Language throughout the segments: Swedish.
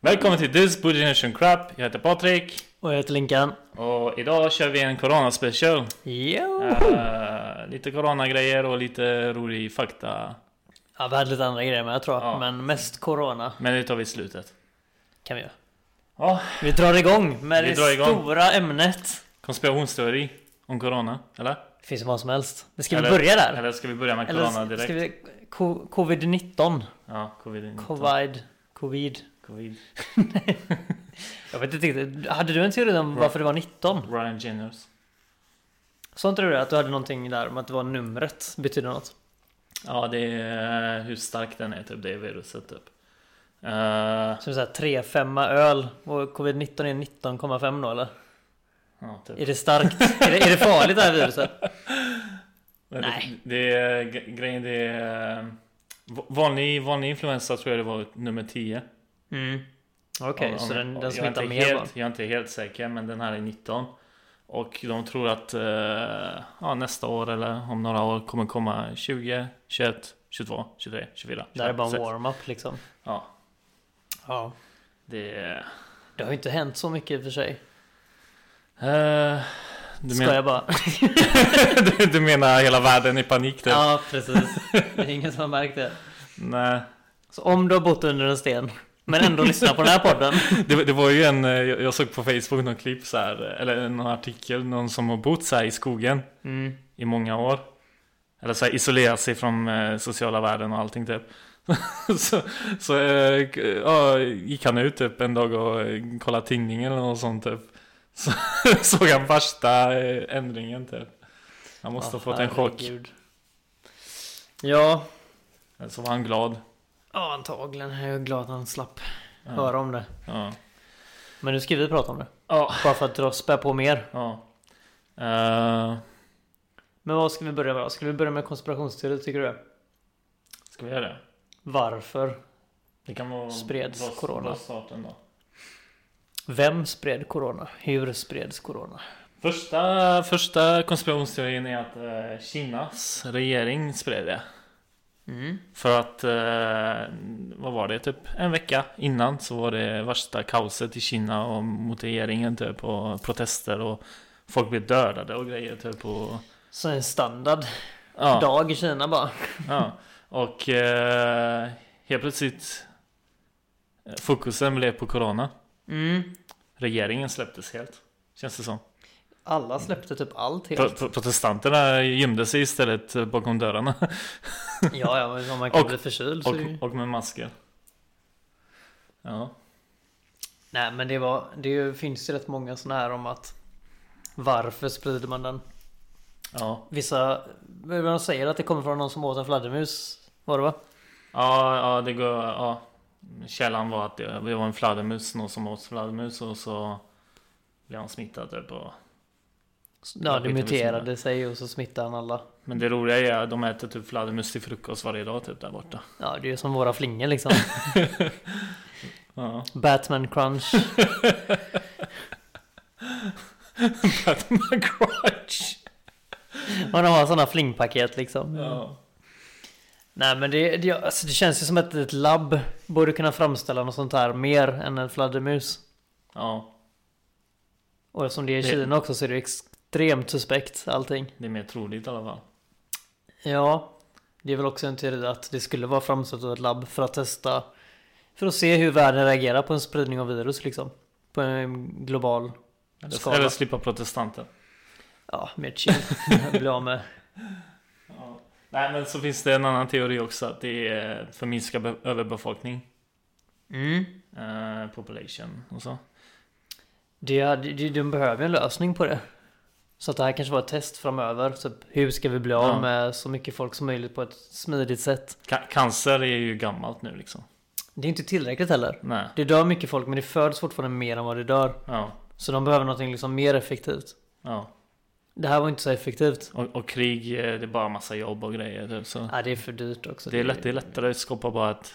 Välkommen till This Blue Generation Crap. Jag heter Patrik. Och jag heter Linkan. Och idag kör vi en Corona special. Eh, lite Corona-grejer och lite rolig fakta. Ja, vi hade lite andra grejer med jag tror Ja. Men mest Corona Men det tar vi i slutet. kan vi göra. Ja, Vi drar igång med Vi det igång. stora ämnet. konspirationsteori om Corona. Eller? Det finns ju vad som helst. Men ska eller, vi börja där? Eller ska vi börja med Corona Eller direkt? ska vi... Co- Covid-19? Ja, covid. Covid? Covid? covid. Jag vet inte. Hade du en teori om varför det var 19? Ryan Jenners. Sånt tror du att du hade någonting där om att det var numret betyder något? Ja, det är hur stark den är typ. Det är viruset typ. Uh, Som såhär 3-5 öl och covid-19 är 19,5 då eller? Ja, typ. Är det starkt? är, det, är det farligt det här viruset? Men Nej. Det, det är grejen det är... eh, va- Vanlig, vanlig influensa tror jag det var nummer 10. Mm. Okej, Om- så den, den smittar mer helt, Jag är inte helt säker men den här är 19. Och de tror att eh, ja, nästa år eller om några år kommer komma 20, 21, 22, 23, 24. Det här är bara en 26. warm-up liksom. Ja, Ja. det. Det har ju inte hänt så mycket i och för sig. Eh, du, Ska jag bara? du, du menar hela världen i panik typ? ja, precis. Det är ingen som har märkt det. Nej. Så om du har bott under en sten, men ändå lyssnar på den här podden. Det, det var ju en, eh, jag såg på Facebook någon klipp så här, eller någon artikel, någon som har bott så här i skogen Mm. i många år. Eller så här, isolerat sig från eh, sociala världen och allting typ. så så eh, ja, gick han ut typ en dag och eh, kollade tidningen eller något sånt typ. Så såg han värsta eh, ändringen typ. Han måste ha fått en chock. herregud. Ja, Så var han glad. ja, antagligen. Jag är glad att han slapp Ja. höra om det. Ja. Men nu ska vi prata om det. Ja. Bara för att dra- spä på mer. ja. Eh, Men vad ska vi börja med? Ska vi börja med konspirationsteori tycker du? ska vi göra det? Varför? Det kan vara Spreds bra- corona? bra starten då. Vem spred corona? Hur spreds corona? Första, första konspirationsteorin är att eh, Kinas regering spred det. Mm. För att, eh, vad var det, typ en vecka innan så var det värsta kaoset i Kina och mot regeringen typ och protester och folk blev dödade och grejer typ och... Så en standard Ja, dag i Kina bara. ja. Och eh, helt plötsligt eh, fokusen blev på corona. Mm. Regeringen släpptes helt. Känns det som. Alla släppte typ allt helt. pro- protestanterna gömde sig istället bakom dörrarna. Ja, ja, men om man kan Och- bli förkyld. Och, ju- och med masker. Ja. Nej, men det var... Det finns ju rätt många sådana här om att... Varför sprider man den? Ja. Vissa... De säger att det kommer från någon som åt en fladdermus. Var det va? Ja, ja, det går... Ja. Källan var att det, det var en fladdermus, någon som åt fladdermus och så blev han smittad typ. Och, Ja, det muterade sig och så smittade han alla. men det roliga är att de äter typ fladdermus till frukost varje dag typ där borta. Ja, det är ju som våra flingor liksom. Ja. Batman crunch. Batman Crunch! Man har sådana flingpaket liksom. Ja. Nej men det, det, alltså det känns ju som att ett labb borde kunna framställa något sånt här mer än en fladdermus. ja, Och eftersom det är i Det- Kina också så är det extremt suspekt allting. det är mer troligt i alla fall. Ja, det är väl också en teori att det skulle vara framställt av ett labb för att testa för att se hur världen reagerar på en spridning av virus liksom. På en global, Eller, Skala. eller slippa protestanter. ja, mer chill. Bli av med. Nej men så finns det en annan teori också att det är förminskad be- överbefolkning. Mm. Eh, population och så. Det, det, de behöver en lösning på det. Så att det här kanske var ett test framöver. Typ, hur ska vi bli av Ja. med så mycket folk som möjligt på ett smidigt sätt? Ca- cancer är ju gammalt nu liksom. Det är inte tillräckligt heller. Nej. Det dör mycket folk men det föds fortfarande mer än vad det dör. Ja. Så de behöver någonting liksom mer effektivt. Ja. Det här var inte så effektivt. Och, och krig, eh, det är bara massa jobb och grejer. Typ, så. Nej, det är för dyrt också. Det är, lätt, det är lättare att skapa bara ett Ett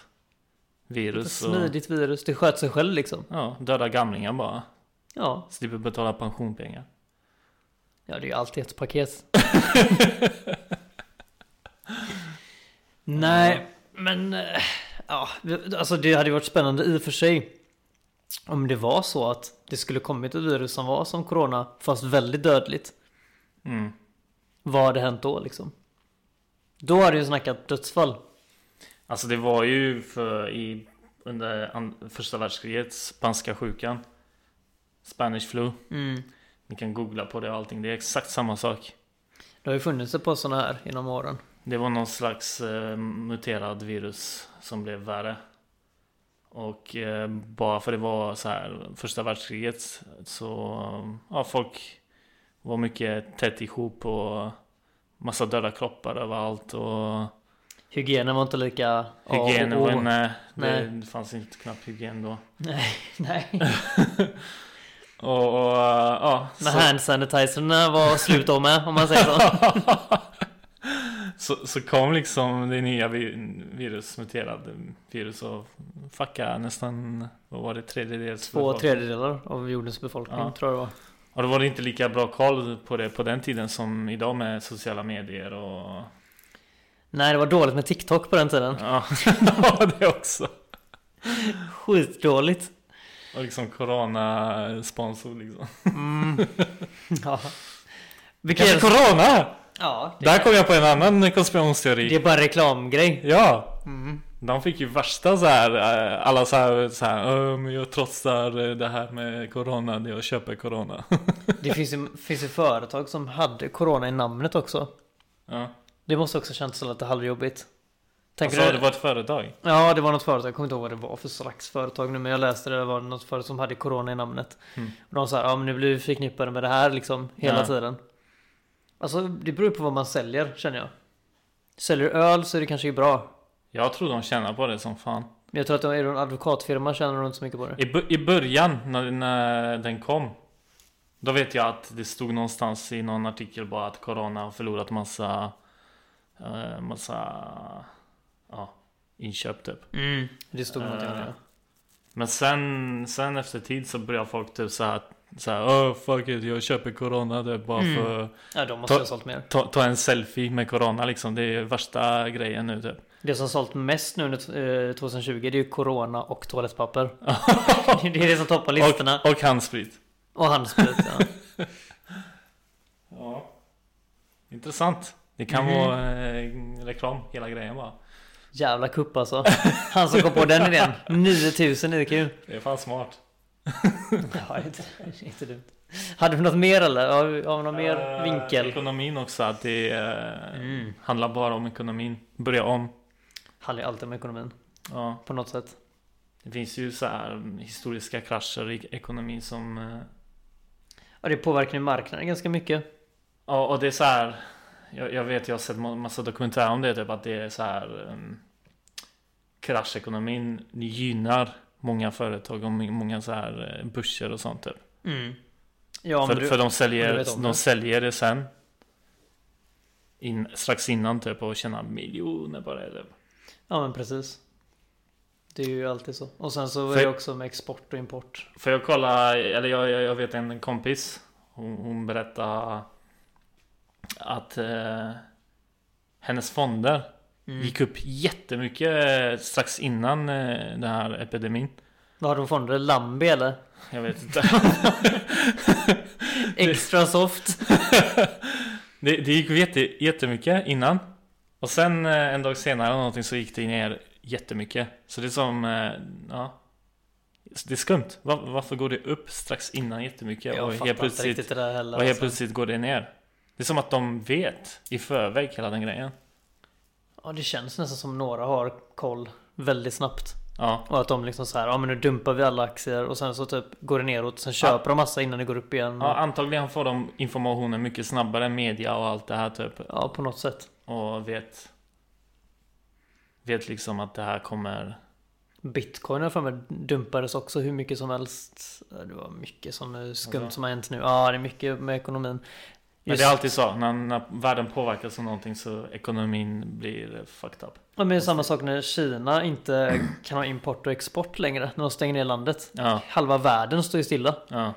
virus och smidigt virus. Det sköter sig själv liksom. ja, döda gamlingar bara. Ja. Slipper betala pensionpengar. Ja, det är ju alltid ett paket. Nej, men eh, ja, alltså det hade ju varit spännande i och för sig. Om det var så att det skulle kommit ett virus som var som corona, fast väldigt dödligt. Mm. Vad hade hänt då liksom? Då hade ju snackat dödsfall. Alltså det var ju för i under första världskriget spanska sjukan. Spanish flu. Mm. Ni kan googla på det och allting. Det är exakt samma sak. Det har ju funnits ett par sådana här genom åren. Det var någon slags eh, muterad virus som blev värre. Och eh, bara för det var så här första världskriget så ja, folk var mycket tätt ihop och massa döda kroppar överallt och Hygienen var inte lika hygienen var nej, Nej. det fanns inte knappt hygien då. Nej, nej. Och, och ja, När hand sanitizerna var slut då med, om man säger så. så, så kom liksom det nya vi- virus, muterade virus och fucka nästan, vad var det, tredjedels Två tredjedelar av jordens befolkning Ja. tror jag det var. Och då var det inte lika bra koll på det på den tiden som idag med sociala medier och Nej, det var dåligt med TikTok på den tiden. ja, det också. Skitdåligt. Och liksom corona-sponsor liksom. Mm. ja. Vilka Kanske är det- corona! Ja, Där kom jag på en annan konspirationsteori. det är bara reklamgrej. Ja! Mm. De fick ju värsta så här, eh, alla så här, så här "Åh, men jag trotsar eh, det här med corona, jag köper corona. Det finns ju, finns ju företag som hade corona i namnet också. ja. Det måste också känts så lite halvjobbigt. Tänker Alltså, du? det var ett företag? Ja, det var något företag. Jag kommer inte ihåg vad det var för slags företag nu, men jag läste det. Det var något företag som hade corona i namnet. Mm. Och de sa ja men nu blir vi förknippade med det här liksom hela Ja. tiden. Alltså, det beror på vad man säljer, känner jag. Säljer du öl så är det kanske ju bra. Jag tror de tjänar på det som fan. Men jag tror att är du en advokatfirma tjänar du inte så mycket på det. I, i början när, när den kom Då vet jag att det stod någonstans i någon artikel bara att Corona har förlorat massa eh, Massa Ja Inköp typ Mm. Det stod någonting om Eh, det. Men sen Sen efter tid så börjar folk typ så här så här, oh fuck it, jag köper Corona det är bara Mm. för Ja, de måste ta- ha sålt mer. ta, ta en selfie med Corona liksom Det är värsta grejen nu typ Det som sålt mest nu under eh, 2020 det är ju corona och toalettpapper. det är det som toppar listorna. och, och handsprit Och handsprit. Ja. Ja Intressant Det kan Mhm. vara eh, reklam hela grejen bara Jävla kupp alltså. Han som kom på den idén. 9000 IQ. Det är fan smart Ja, inte, inte dumt. Hade vi något mer eller? Har vi, har vi någon mer Eh, vinkel? Ekonomin också, att det eh, Mm. handlar bara om ekonomin. Börja om. Handlar ju alltid om ekonomin. Ja, På något sätt. det finns ju så här historiska krascher i ekonomin som... eh, Ja, det påverkar ju marknaden ganska mycket. Ja, och det är så här... Jag, jag vet, jag har sett ma- massa dokumentärer om det, typ att det är så här... Um, kraschekonomin gynnar många företag och må- många så här eh, börser och sånt typ. Mm. Ja, för, du, för de säljer, de det. säljer det sen. In, strax innan typ och tjänar miljoner på det typ. Ja men precis. Det är ju alltid så. Och sen så är För- det också med export och import. Får jag kolla, eller jag, jag, jag vet en kompis Hon, hon berättade Att eh, Hennes fonder Mm. Gick upp jättemycket eh, strax innan eh, den här epidemin Vad har de fonder? Lambi eller? Jag vet inte Extra soft. det, det gick jätte, jättemycket innan Och sen eh, en dag senare eller någonting så gick det ner jättemycket Så det är som, eh, ja Det är skumt, Var, varför går det upp strax innan jättemycket Jag och helt inte plötsligt riktigt det där heller. Och helt alltså. plötsligt går det ner. Det är som att de vet i förväg hela den grejen. Ja, det känns nästan som några har koll väldigt snabbt. Ja, Och att de liksom så här, ja men nu dumpar vi alla aktier och sen så typ går det neråt. Sen köper de massa innan det går upp igen. ja antagligen får de informationen mycket snabbare än media och allt det här typ. Ja, på något sätt. Och vet Vet liksom att det här kommer Bitcoin för mig dumpades också hur mycket som helst. Det var mycket som är skumt Alltså. som har hänt nu. Ja, det är mycket med ekonomin. Men det är alltid så, när, när världen påverkas av någonting så ekonomin blir fucked up. Ja, men det är samma sak när Kina inte kan ha import och export längre. När de stänger ner landet. Ja, Halva världen står ju stilla. ja.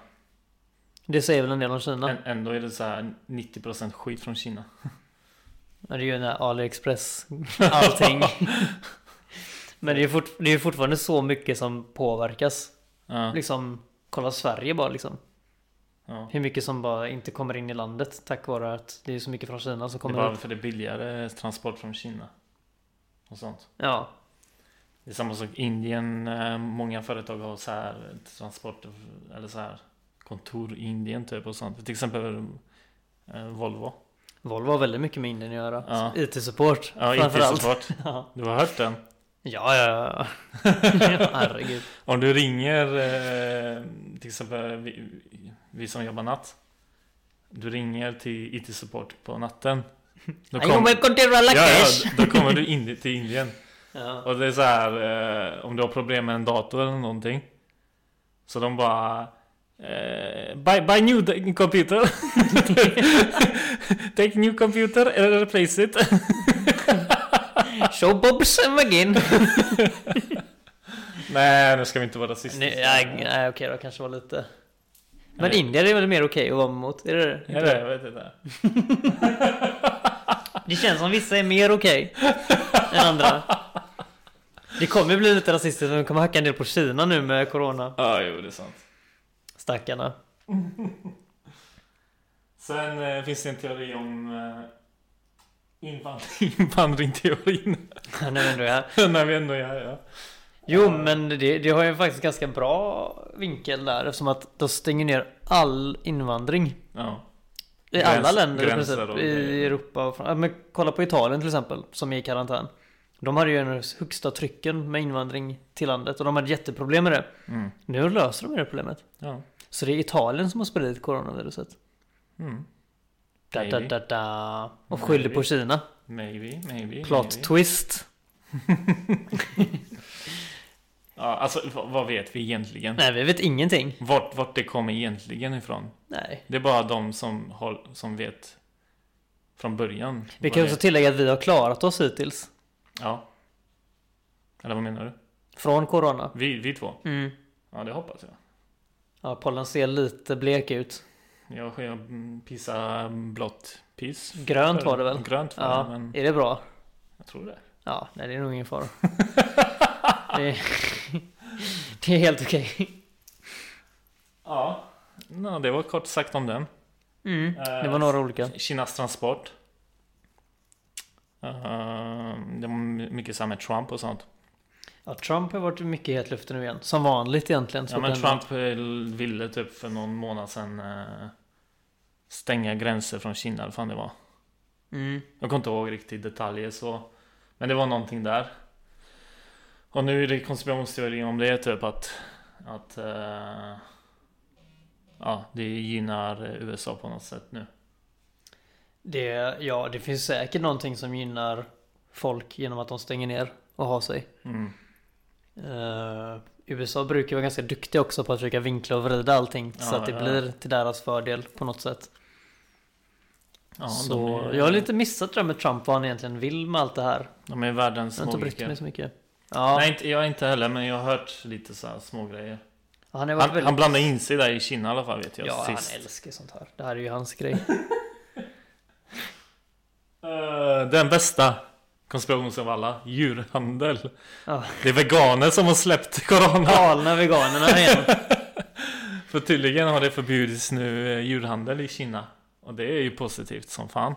Det säger väl en del om Kina. Än- Ändå är det så här 90% skit från Kina. Det är ju den här AliExpress, allting. Men det är fort, det är fortfarande så mycket som påverkas. Ja, Liksom, kolla Sverige bara liksom. ja. Hur mycket som bara inte kommer in i landet tack vare att det är så mycket från Kina som Det är kommer bara ut. för det är billigare transport från Kina. Och sånt. Ja, Det är samma sak Indien. eh, Många företag har så här transport eller så här kontor i Indien typ och sånt. Till exempel eh, Volvo. Volvo har väldigt mycket med Indien att göra. Ja. IT-support Ja. IT-support. Ja, Du har hört den? ja, ja. ja. Herregud. Om du ringer eh, till exempel vi, vi som jobbar natt. Du ringer till IT-support på natten. Då, kom, ja, ja, då kommer du in till Indien. Ja. Och det är så här eh, om du har problem med en dator eller någonting. Så de bara eh, buy, buy new computer. Take new computer and replace it. Show Bob Sam again. Nej, nu ska vi inte vara rasistiska. Nej, nej, okej då, kanske var lite. Men Nej. Indien är väl mer okej att vara mot? Är det det? Är det? Jag vet inte. Det känns som vissa är mer okej än andra. Det kommer bli lite rasistiskt, men vi kommer hacka en del på Kina nu med Corona. Ja, jo det är sant. Stackarna. Sen eh, finns det en teori om eh, invandring, invandringteorin. Nu är ändå jag. När vi ändå är här, ja. Jo, men det, det har ju faktiskt ganska bra vinkel där eftersom att de stänger ner all invandring. ja. I Gräns- alla länder i gränser princip. och I grejer. Europa och ja, men kolla på Italien till exempel, som är i karantän. De hade ju en högsta trycken med invandring till landet och de hade jätteproblem med det. Mm. Nu löser de det problemet. ja. Så det är Italien som har spridit coronaviruset. Mm. Da, da, da, da. Och skyller på. Kina. Maybe, maybe. Plot maybe. twist. Ja, alltså vad vet vi egentligen? Nej, vi vet ingenting. Vart, vart det kommer egentligen ifrån? Nej. Det är bara de som, har, som vet från början. Vi kan också tillägga att vi har klarat oss hittills. Ja. Eller vad menar du? Från Corona. Vi, vi två? Mm. Ja, det hoppas jag. Ja, pollen ser lite blek ut. Jag jag pissar blått piss. Grönt var det väl? Grönt var Ja, det, men är det bra? jag tror det. Ja, nej det är nog ingen fara. det, är, det är helt okej. Ja. No, det var kort sagt om den. Mm, det var några olika. Kinas transport. Uh, det var mycket så med Trump och sånt. Ja, Trump har varit mycket i hetluften nu igen. Som vanligt egentligen. så Ja men den- Trump eh, ville typ för någon månad sedan eh, stänga gränser från Kina eller fan det var. Mm. Jag kommer inte ihåg riktigt detaljer så. Men det var någonting där. Och nu är det konspirationsteori om det typ att att eh, ja, det gynnar eh, USA på något sätt nu. Det, ja, det finns säkert någonting som gynnar folk genom att de stänger ner och har sig. Mm. Eh, USA brukar vara ganska duktiga också på att försöka vinkla och vrida allting så Ja, att det ja. blir till deras fördel på något sätt. Ja, så är, jag har lite missat det där med Trump vad han egentligen vill med allt det här. De är världens Jag har inte brytt mig så mycket. Ja, Nej, inte, jag inte heller, men jag har hört lite så här små grejer. han Han, väldigt... han blandade in sig där i Kina i alla fall vet jag. Ja, sist. han älskar sånt här. Det här är ju hans grej. Eh, den bästa konspirationen av alla, djurhandel. Ja. Det är veganer som har släppt corona. Galna veganerna igen. För tydligen har det förbjudits nu eh, djurhandel i Kina. Och det är ju positivt som fan.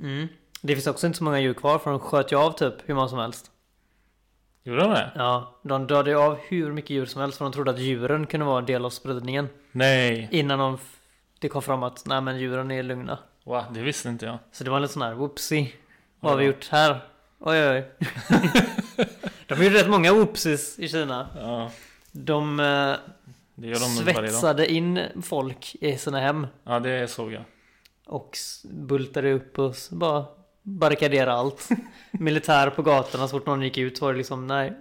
Mm. Det finns också inte så många djur kvar för de sköt ju av typ hur många som helst. Gjorde de det? Ja, de dödade av hur mycket djur som helst för de trodde att djuren kunde vara en del av spridningen. Nej. Innan de det kom fram att nej men djuren är lugna. Wow, det visste inte jag. Så det var lite sån här whoopsie. Vad har vi gjort här? Oj oj de ju rätt många whoopsies i Kina. Ja, De eh, de svetsade in folk i sina hem. Ja, det såg jag. Och bultade upp och bara barrikadera allt. Militär på gatorna så fort någon gick ut var det liksom nej.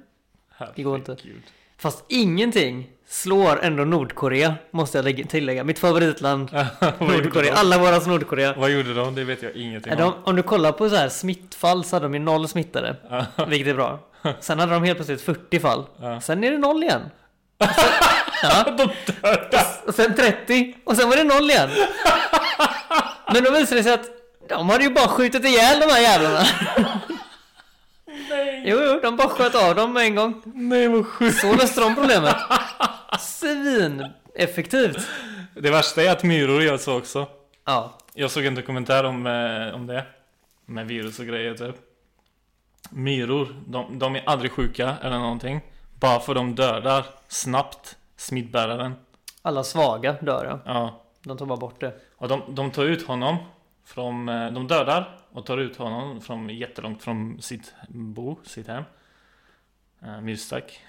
Det går inte. Herregud. Fast ingenting slår ändå Nordkorea måste jag lägga- tillägga. Mitt favoritland. Nordkorea. Alla våras Nordkorea. Vad gjorde de? Det vet jag ingenting de, om. om du kollar på så här smittfall så hade de ju noll smittade. Vilket är bra. Sen hade de helt plötsligt 40 fall. Ja. Sen är det noll igen. Ja. De döda! Och sen 30 och sen var det noll igen. Men då visade det sig att de hade ju bara skjutit ihjäl de här jävlarna. Nej! Jo, jo, de bara sköt av dem med en gång. Nej vad sjukt! Så löste de problemet. Svin-effektivt. Det värsta är att myror gör så också. Ja. Jag såg en dokumentär om, eh, om det. Med virus och grejer typ. Myror, de, de är aldrig sjuka eller någonting. Bara för de dödar snabbt smittbäraren. Alla svaga dör ja. De tar bara bort det. Och de, de tar ut honom från, eh, de dödar och tar ut honom från jättelångt från sitt bo, sitt hem. Uh, myrstack.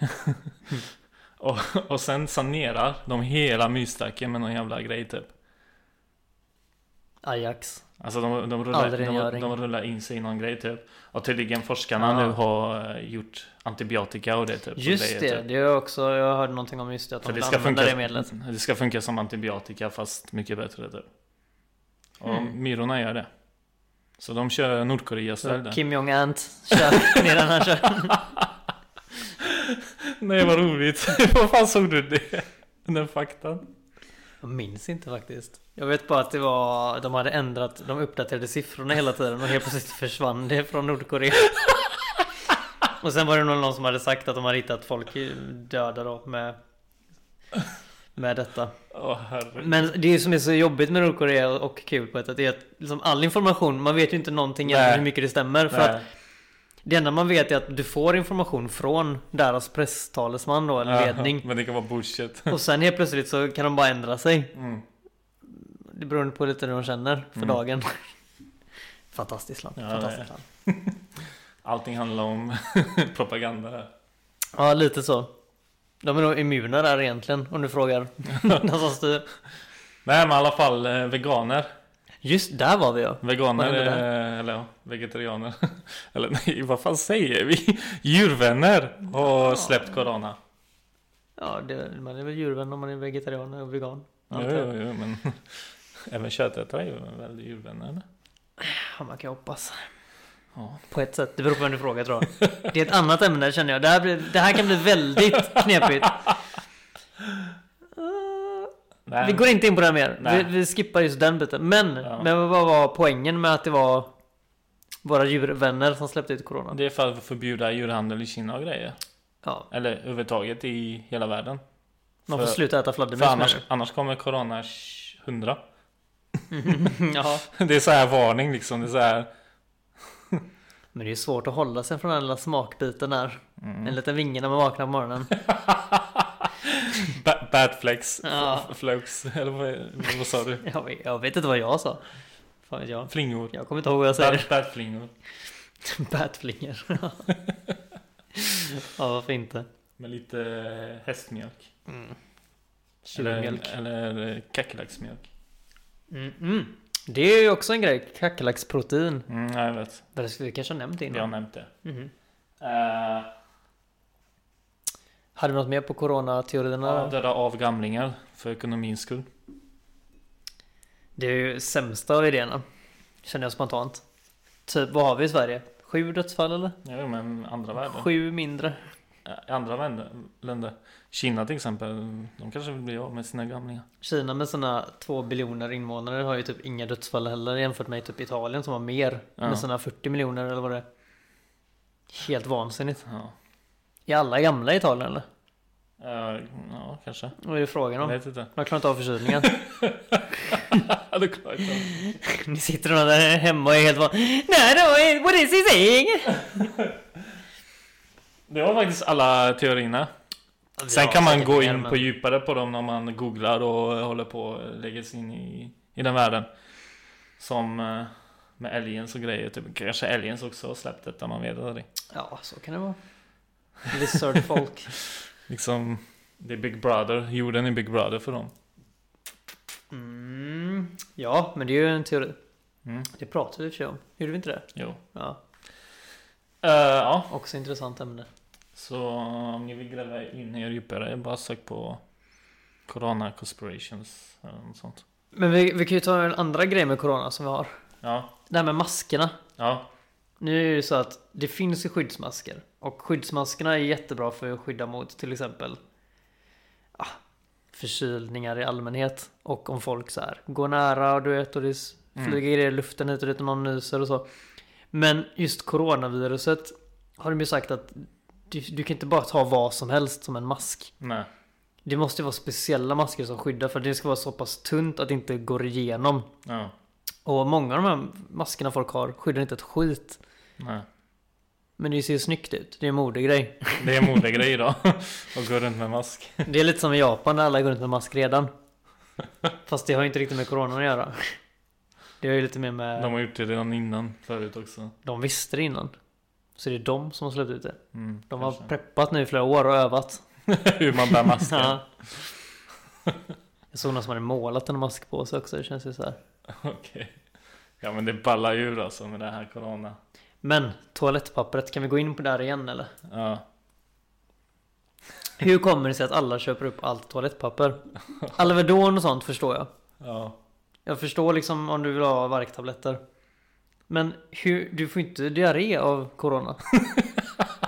och, och sen sanerar de hela myrstacken med någon jävla grej typ. Ajax. Alltså de, de, rullar, de, de rullar in sig i någon grej typ. Och tydligen forskarna Ja. nu har eh, gjort antibiotika och det typ. Just grejer, det, Typ. det är också, jag hörde någonting om just det, att de det ska, funka, det medlet. det ska funka som antibiotika fast mycket bättre typ. Och Hmm. myrorna gör det. Så de kör Nordkorea Så där. Kim Jong-Ant kör medan han kör. Nej vad roligt. Vad fan såg du det? Den faktan? Jag minns inte faktiskt. Jag vet bara att det var, de hade ändrat, de uppdaterade siffrorna hela tiden och helt plötsligt försvann det från Nordkorea. Och sen var det någon som hade sagt att de hade hittat folk döda då med med detta. Herregud. Men det som är så jobbigt med Nordkorea och kul på ett sätt är att liksom all information, man vet ju inte någonting egentligen hur mycket det stämmer. För att Nej. Det enda man vet är att du får information från deras presstalesman då, eller ledning. Men det kan vara bullshit. Och sen helt plötsligt så kan de bara ändra sig. Mm. Det beror på lite hur de känner för Mm. dagen. Fantastiskt land. Ja, Fantastiskt land. Allting handlar om propaganda där. Ja, lite så. De är nog immuna där egentligen, om du frågar den som styr. Nej men i alla fall eh, veganer. Just där var vi ja. Veganer, eller ja, vegetarianer. eller nej, vad fan säger vi? Djurvänner har släppt corona. Ja, det, man är väl djurvän om man är vegetarian och vegan. Jag. jo, jo, men även köttätare är ju väl djurvänner eller? Ja, man kan hoppas. Ja. På ett sätt. Det beror på vem du frågar tror jag. Det är ett annat ämne känner jag. Det här, blir, det här kan bli väldigt knepigt. Nej, Vi går inte in på det mer. Vi, vi skippar just den biten. Men, Ja. men vad var poängen med att det var våra djurvänner som släppte ut corona? Det är för att förbjuda djurhandel i Kina och grejer. Ja, Eller överhuvudtaget i hela världen. man För- får sluta äta För fladdermus annars, annars kommer corona 100. du? Ja, Det är så här varning liksom. Det är så här. men det är svårt att hålla sig från den lilla smakbiten där. Mm. En liten vinge när man vaknar på morgonen. Ba- Batflex. Ja. F- Flokes. Eller vad, vad sa du? Jag vet, jag vet inte vad jag sa. Fan vet jag. Flingor. Jag kommer inte ihåg vad jag säger. Bat- Batflingor. Batflingor. ja, varför inte? Med lite eh, hästmjölk. Mm. Eller, eller eh, kackerlacksmjölk. Mm, mm. Det är ju också en grej. Kackerlacksprotein. Mm, ja, jag vet. Det vi kanske ha nämnt Jag har innan. nämnt det. Mhm. Uh, Hade vi något mer på coronateorierna? döda av gamlingar för ekonomins skull. Det är ju sämsta av idéerna. Känner jag spontant. Typ, vad har vi i Sverige? Sju dödsfall eller? Ja, men andra världar. Sju mindre. I andra länder. Kina till exempel. De kanske vill bli av med sina gamlingar. Kina med sina två biljoner invånare har ju typ inga dödsfall heller jämfört med typ Italien som har mer. Ja. Med sina 40 miljoner eller vad det är. Helt vansinnigt. Ja, Är alla gamla i Italien eller? Eh, ja kanske. Vad är det frågan Jag om? vet inte. De har klarat av förkylningen. Ja, det är klart. Ni sitter nog där hemma och är helt van. Nej då, what is he saying? Det var faktiskt alla teorierna. Sen kan man gå in men- på djupare på dem när man googlar och håller på och lägger sig in i, i den världen. Som eh, med aliens och grejer. Typ, kanske aliens också har släppt detta, man vet aldrig. Ja, så kan det vara. Lizard folk. Liksom, det är Big Brother. Jorden är Big Brother för dem. Mm, ja, men det är ju en teori. Mm. Det pratade vi i om. Gjorde vi inte det? Jo. Ja, Eh, ja, också intressant ämne. så om ni vill gräva in er djupare, bara sök på Corona Conspirations eller något sånt. Men vi, vi kan ju ta en andra grej med corona som vi har. Ja, Det här med maskerna. ja, Nu är det ju så att det finns ju skyddsmasker. Och skyddsmaskerna är jättebra för att skydda mot till exempel ah, förkylningar i allmänhet. Och om folk så här går nära och du vet och det Mm. flyger grejer i luften hit och dit och någon nyser och så. Men just coronaviruset har de ju sagt att du, du kan inte bara ta vad som helst som en mask. Nej. Det måste vara speciella masker som skyddar för det ska vara så pass tunt att det inte går igenom. Ja. Och många av de här maskerna folk har skyddar inte ett skit. Nej. Men det ser snyggt ut. Det är en modegrej. Det är en modegrej idag. Att gå runt med mask. Det är lite som i Japan där alla går runt med mask redan. Fast det har ju inte riktigt med corona att göra. Det har ju lite mer med... De har gjort det redan innan förut också. De visste det innan. Så det är de som har släppt ut det. Mm, De har kanske. preppat nu i flera år och övat. Hur man bär masken. Ja. Jag såg någon som hade målat en mask på sig också. Det känns ju så här. Okej. Ja men det ballar ur alltså med det här corona. Men toalettpappret, kan vi gå in på det här igen eller? Ja. Hur kommer det sig att alla köper upp allt toalettpapper? Alvedon och sånt förstår jag. Ja. Jag förstår liksom om du vill ha värktabletter. Men hur, du får inte diarré av corona.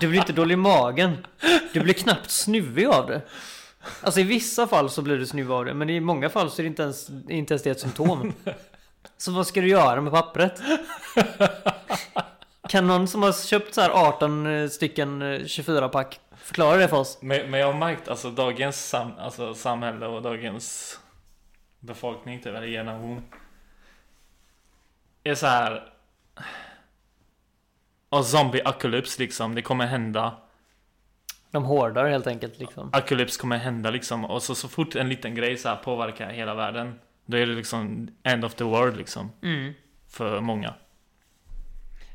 Du blir inte dålig i magen. Du blir knappt snuvig av det. Alltså i vissa fall så blir du snuvig av det. Men i många fall så är det inte ens, inte ens det ett symptom. Så vad ska du göra med pappret? Kan någon som har köpt så här 18 stycken 24-pack förklara det för oss? Men, men jag har märkt alltså dagens sam, alltså, samhälle och dagens befolkning typ, eller generation. Är så här. Och zombie apocalypse liksom. Det kommer hända. De hårdar helt enkelt liksom. Apocalypse kommer hända liksom. Och så, så fort en liten grej så här påverkar hela världen. Då är det liksom end of the world liksom. Mm. För många.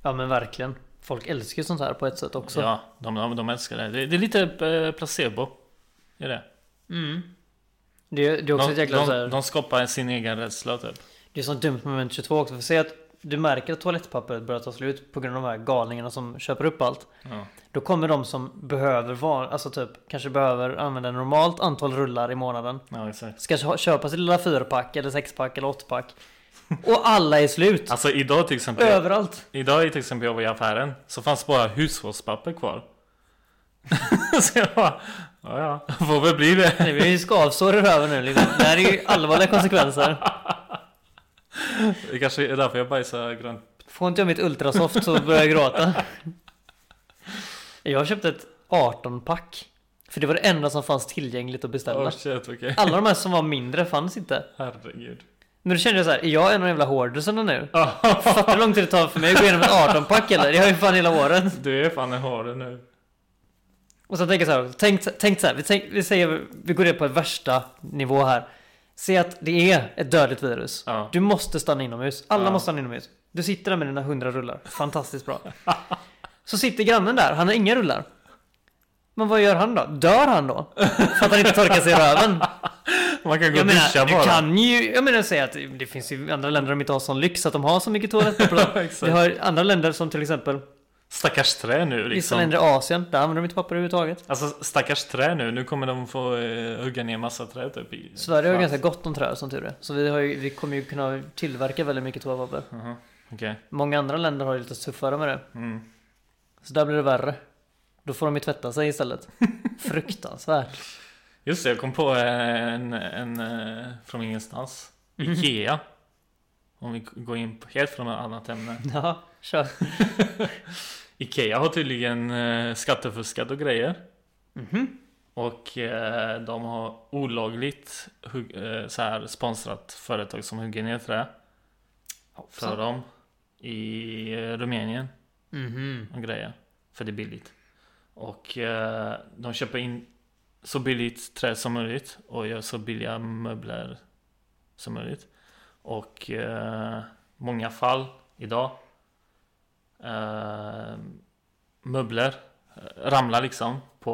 Ja men verkligen. Folk älskar ju sånt här på ett sätt också. Ja, de, de, de älskar det. det. Det är lite eh, placebo. Är det. Mm. Det, det är också De, ett jäkla så här, de, de skapar sin egen rädsla typ. Det är så dumt med moment 22 också. För säg att du märker att toalettpappret börjar ta slut på grund av de här galningarna som köper upp allt. Ja. Då kommer de som behöver vara, alltså typ kanske behöver använda normalt antal rullar i månaden. ja, exakt. Ska kö- köpa sitt lilla fyrpack eller sexpack eller åttpack. Och alla är slut. Alltså idag till exempel. Överallt. Idag till exempel jag var i affären så fanns bara hushållspapper kvar. så jag bara, ja ja, får väl bli det. Det blir ju skavsår i röven nu liksom. Det här är ju allvarliga konsekvenser. Det kanske är därför jag bajsar grönt. Får inte jag mitt ultrasoft så börjar jag gråta. Jag köpte ett 18-pack. För det var det enda som fanns tillgängligt att beställa. Oh shit, okej. Alla de här som var mindre fanns inte. Herregud. Men då kände jag så här, är jag en av de jävla hoardersarna nu? Fattar du hur lång tid det tar för mig att gå igenom ett 18-pack eller? Jag har ju fan hela året. Du är fan en hare nu. Och så tänker jag så här, tänk, tänk så här, vi, tänk, vi säger, vi går ner på ett värsta nivå här. Se att det är ett dödligt virus. Ja. Du måste stanna inomhus. Alla Ja. måste stanna inomhus. Du sitter där med dina 100 rullar. Fantastiskt bra. Så sitter grannen där, han har inga rullar. Men vad gör han då? Dör han då? För att han inte torkar sig i röven? Man kan gå Jag och duscha menar, du bara. kan ju, jag menar säga att det finns ju andra länder som inte har sån lyx att de har så mycket toalettpapper. Vi har andra länder som till exempel Stackars trä nu vissa liksom. länder i Asien, där använder de inte papper överhuvudtaget. Alltså stackars trä nu. Nu kommer de få eh, hugga ner massa trä typ. I, Sverige har ju ganska gott om träd som tur är. Så vi, har ju, vi kommer ju kunna tillverka väldigt mycket toapapper. Jaha, Okej. Många andra länder har ju lite tuffare med det. Mm. Så där blir det värre. Då får de ju tvätta sig istället. Fruktansvärt. Just det, jag kom på en, en, eh, från ingenstans. Mhm. Ikea. Om vi går in på helt från ett annat ämne. Ja, kör. Ikea har tydligen eh, skattefuskat och grejer. Mhm. Och eh, de har olagligt eh, så här, sponsrat företag som hugger ner trä för dem i eh, Rumänien Mhm. och grejer. För det är billigt. Och eh, de köper in så billigt trä som möjligt och gör så billiga möbler som möjligt. Och eh, många fall idag eh, möbler eh, ramlar liksom på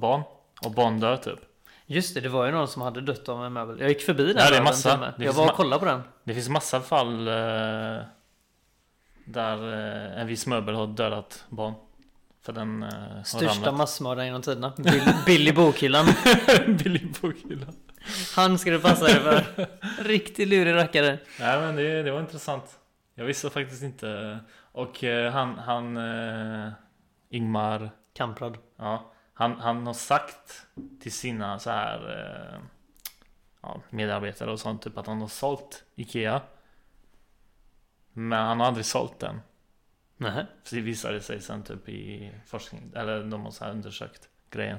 barn och barn dör typ. Just det, det var ju någon som hade dött av en möbel. Jag gick förbi den. Ja, det är massa. Det Jag var och kollade på den. Det finns massa fall eh, där eh, en viss möbel har dödat barn. För den eh, har Största massmördaren genom tiderna. Bill, Billy Bokhyllan. Billig bokhyllan. Han skulle passa dig för. Riktigt lurig rackare. Nej men det, det var intressant. Jag visste faktiskt inte. Och eh, han, han eh, Ingmar, Kamprad. ja, han, han har sagt till sina så här eh, ja, medarbetare och sånt, typ att han har sålt Ikea. Men han har aldrig sålt den. Nej. Så det visade sig sen typ i forskning, eller de har så här undersökt grejen.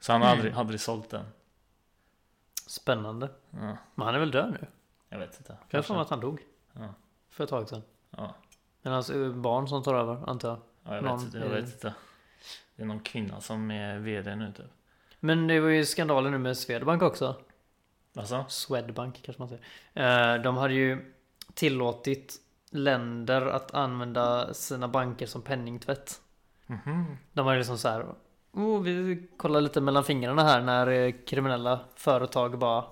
Så han har Mm. aldrig, aldrig sålt den. Spännande. Ja, Men han är väl död nu? jag vet inte. Jag har för att han dog. Ja. För ett tag sedan. Ja, Men hans eh, barn som tar över, antar jag. ja jag, Någon vet inte, jag vet inte. Det är någon kvinna som är VD nu typ. Men det var ju skandaler nu med Swedbank också. Alltså? Swedbank kanske man säger. Eh, De hade ju tillåtit länder att använda sina banker som penningtvätt. Mhm. De var liksom så här. Oh, vi kollar lite mellan fingrarna här när eh, kriminella företag bara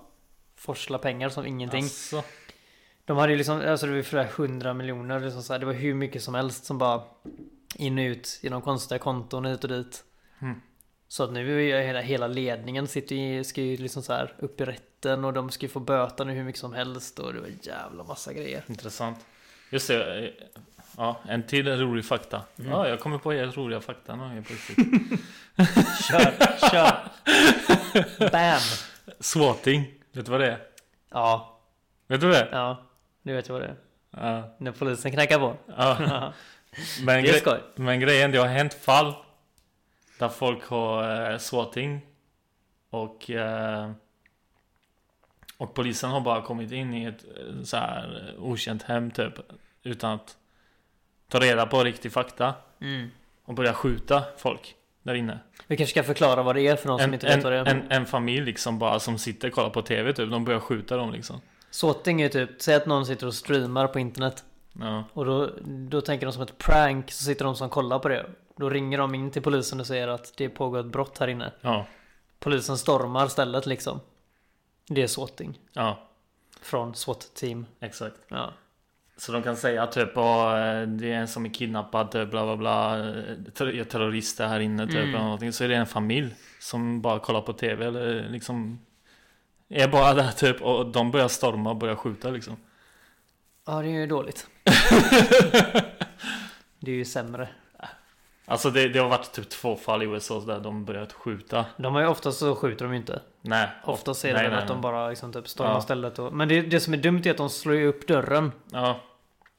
forslar pengar som ingenting. Alltså, De hade ju liksom, alltså det var flera hundra miljoner, liksom så här, det var hur mycket som helst som bara in och ut genom konstiga konton hit och dit. Mm. Så att nu är hela, hela ledningen sitter ju, ska ju liksom så här upp i rätten och de ska ju få böta nu hur mycket som helst och det var jävla massa grejer. intressant. Just det. Ja, en till rolig fakta. Mm. Ja, jag kommer på helt roliga fakta nu helt plötsligt. Kör, kör! Bam! Swatting. Vet du vad det är? Ja, Vet du det? ja, nu vet jag vad det är. Ja. När polisen knackar på. ja. Men, Det är skoj. men grejen, det har hänt fall där folk har eh, swatting och eh, och polisen har bara kommit in i ett eh, så här eh, okänt hem typ utan att ta reda på riktig fakta Mm. och börja skjuta folk där inne. Vi kanske ska förklara vad det är för som En, inte vet vad det en, är. en, en familj liksom bara som sitter och kollar på TV typ, de börjar skjuta dem liksom. Såting är ju typ, säg att någon sitter och streamar på internet. Ja, Och då, då tänker de som ett prank så sitter de som kollar på det. Då ringer de in till polisen och säger att det pågår ett brott här inne. ja, Polisen stormar stället liksom. Det är swatting. ja, Från SWAT-team. exakt. Ja. Så de kan säga typ att det är en som är kidnappad, typ, bla bla bla, ter- terrorister här inne typ Mm. eller någonting. Så är det en familj som bara kollar på TV eller liksom är bara där typ och de börjar storma och börjar skjuta liksom. ja, det är ju dåligt. Det är ju sämre. Alltså det, det har varit typ två fall i USA där de börjat skjuta. De har ju oftast så skjuter de ju inte. Nej. Oftast är det nej, väl nej, att de nej. bara liksom typ stormar Ja. stället och... Men det, det som är dumt är att de slår ju upp dörren Ja.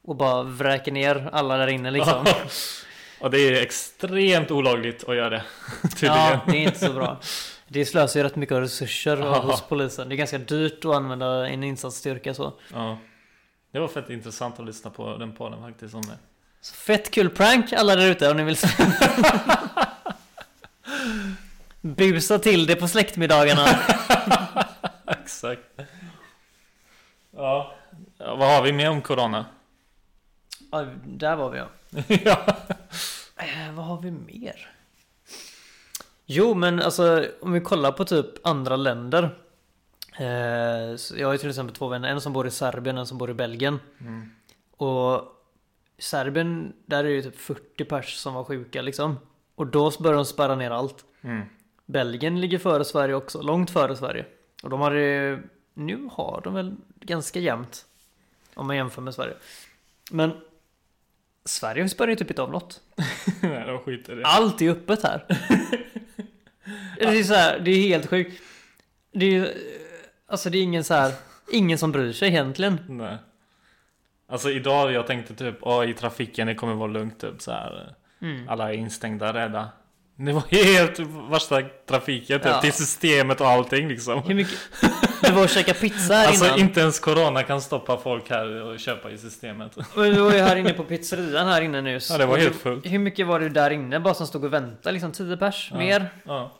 och bara vräker ner alla där inne liksom. och det är extremt olagligt att göra det. Ja, det är inte så bra. Det slösar ju rätt mycket resurser Ja. hos polisen. Det är ganska dyrt att använda en insatsstyrka så. Ja. Det var fett intressant att lyssna på den podden faktiskt om det. Så fett kul prank alla där ute om ni vill se. Busa till det på släktmiddagarna. Exakt. Ja. ja. Vad har vi mer om Corona? Ja, där var vi ja. ja. Eh, vad har vi mer? Jo, men alltså om vi kollar på typ andra länder. Eh, så jag har ju till exempel två vänner, en som bor i Serbien, en som bor i Belgien. Mm. Och Serbien, där är det ju typ 40 pers som var sjuka liksom. Och då började de spärra ner allt. Mm. Belgien ligger före Sverige också, långt före Sverige. Och de har ju, nu har de väl ganska jämnt. Om man jämför med Sverige. Men Sverige spärrar ju typ inte av något. Nej, de skiter det. Allt är öppet här. det är så här, det är helt sjukt. Det är ju, alltså det är ingen så här, ingen som bryr sig egentligen. Nej. Alltså idag jag tänkte typ, åh i trafiken det kommer vara lugnt typ så här. Mm. Alla är instängda, rädda. Det var helt värsta trafiken typ, Ja. till systemet och allting liksom. Hur mycket? Det var att käka pizza här Alltså innan. inte ens corona kan stoppa folk här och köpa i systemet. Och vi var ju här inne på pizzerian här inne nu. Ja, det var Och helt sjukt. Hur mycket var det där inne bara som stod och väntade? Liksom 10 pers? Ja. Mer? Ja.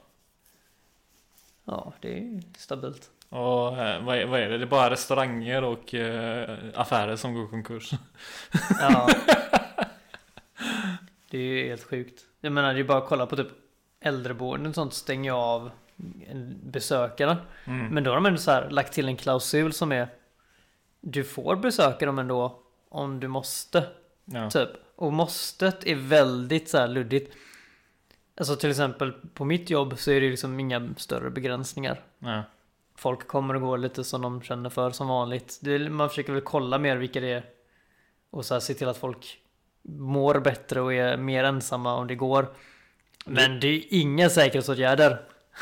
Ja, det är ju stabilt. Och eh, vad är, vad är det? Det är bara restauranger och eh, affärer som går konkurs. Ja. det är ju helt sjukt. Jag menar, det är bara att kolla på typ äldreboenden och sånt stänger av en besökare. Mm. Men då har de ändå så här lagt till en klausul som är Du får besöka dem ändå om du måste. Ja. Typ. Och måstet är väldigt så här luddigt. Alltså till exempel på mitt jobb så är det liksom inga större begränsningar. Ja. Folk kommer och går lite som de känner för som vanligt. Det, man försöker väl kolla mer vilka det är. Och så här se till att folk mår bättre och är mer ensamma om det går. Men det är inga säkerhetsåtgärder.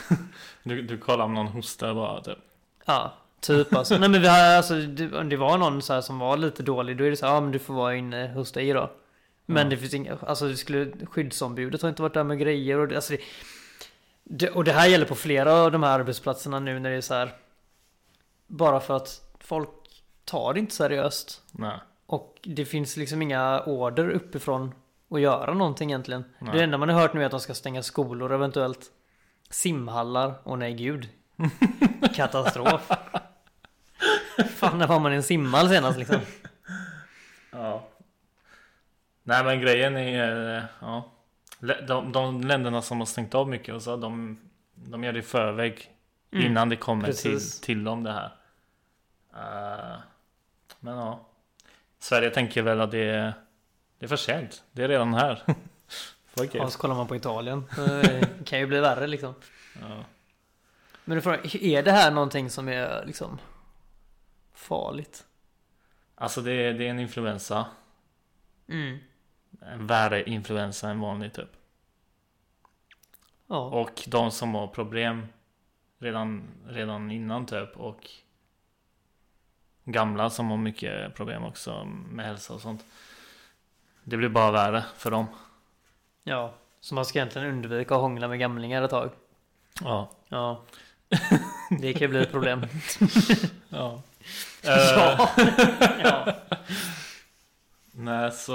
Du, du kollar om någon hostar bara typ. Ja. Typ alltså. Nej men vi har, alltså, det, om det var någon så här som var lite dålig, då är det så här, ja men du får vara inne hos dig då. Men Ja. det finns inga, alltså det skulle, skyddsombudet har inte varit där med grejer och det, alltså det, det, och det här gäller på flera av de här arbetsplatserna nu när det är så här. Bara för att folk tar det inte seriöst. Nej. Och det finns liksom inga order uppifrån att göra någonting egentligen. Nej. Det enda man har hört nu är att de ska stänga skolor eventuellt. Simhallar. Och nej gud. Katastrof. Fan när var man i en simhall senast liksom? Ja. Nej men grejen är, eh, ja. De, de länderna som har stängt av mycket och så, de, de gör det i förväg. Mm. Innan det kommer till, Precis. till dem det här. Eh, men ja. Sverige tänker väl att det är, det är för sent. Det är redan här. Fuck Ja, så kollar man på Italien. Det kan ju bli värre liksom. Ja. Men du frågar, är det här någonting som är liksom farligt? Alltså det är, det är en influensa. Mm. En värre influensa än vanlig typ. Ja. Och de som har problem redan, redan innan typ och gamla som har mycket problem också med hälsa och sånt. Det blir bara värre för dem. ja. Så man ska egentligen undvika att hångla med gamlingar ett tag. Ja. Ja. Det kan ju bli ett problem. ja. ja. ja. Nej så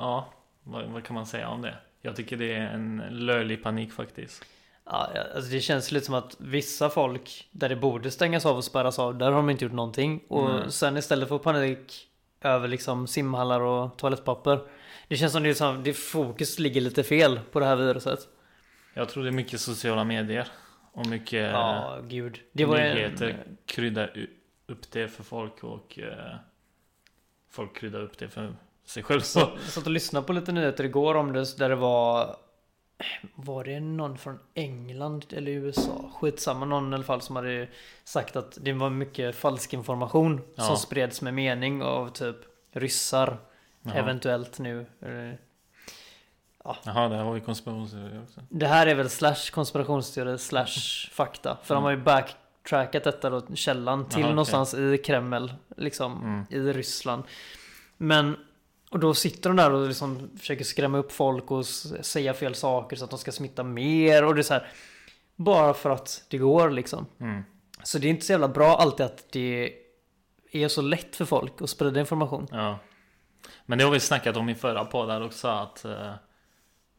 ja. Vad, vad kan man säga om det? Jag tycker det är en löjlig panik faktiskt. Ja, alltså det känns lite som att vissa folk där det borde stängas av och spärras av, där har de inte gjort någonting. Och Nej. sen istället för panik över liksom simhallar och toalettpapper. Det känns som det, som det fokus ligger lite fel på det här viruset. Jag tror det är mycket sociala medier. Och mycket Ja, gud. Det var nyheter en, kryddar upp det för folk och eh, folk kryddar upp det för sig själv. Så. Jag satt och lyssnade på lite nyheter igår om det där det var Var det någon från England eller USA? Skitsamma, någon i alla fall som hade sagt att det var mycket falsk information Ja. som spreds med mening av typ ryssar Jaha. eventuellt nu. Eh, Jaha, det här var ju konspirationsteori också. Det här är väl slash konspirationsteori slash fakta. För de har ju backtrackat detta då, källan till okej. någonstans i Kreml, liksom Mm. i Ryssland. Men, och då sitter de där och liksom försöker skrämma upp folk och säga fel saker så att de ska smitta mer och det är så här. Bara för att det går liksom. Mm. Så det är inte så jävla bra alltid att det är så lätt för folk att sprida information. Ja. Men det har vi snackat om i förra poddar också att eh,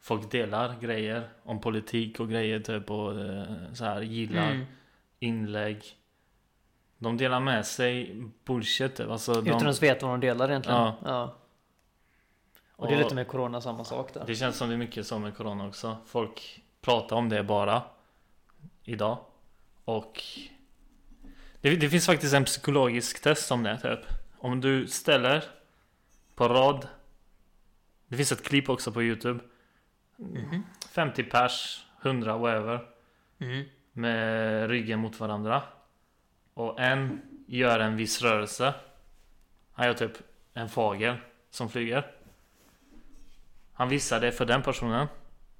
folk delar grejer om politik och grejer typ och eh, så här gillar Mm. Inlägg. De delar med sig bullshit typ. Alltså, de, Utan att ens veta vad de delar egentligen. Ja. Ja. Och det är lite med Corona samma sak där. Det känns som det är mycket som med Corona också. Folk pratar om det bara idag. Och det, det finns faktiskt en psykologisk test om det typ. Om du ställer på rad. Det finns ett klipp också på Youtube. 50 pers, 100 whatever. Mm. Med ryggen mot varandra. Och en gör en viss rörelse. Han gör typ en fågel som flyger. Han visar det för den personen.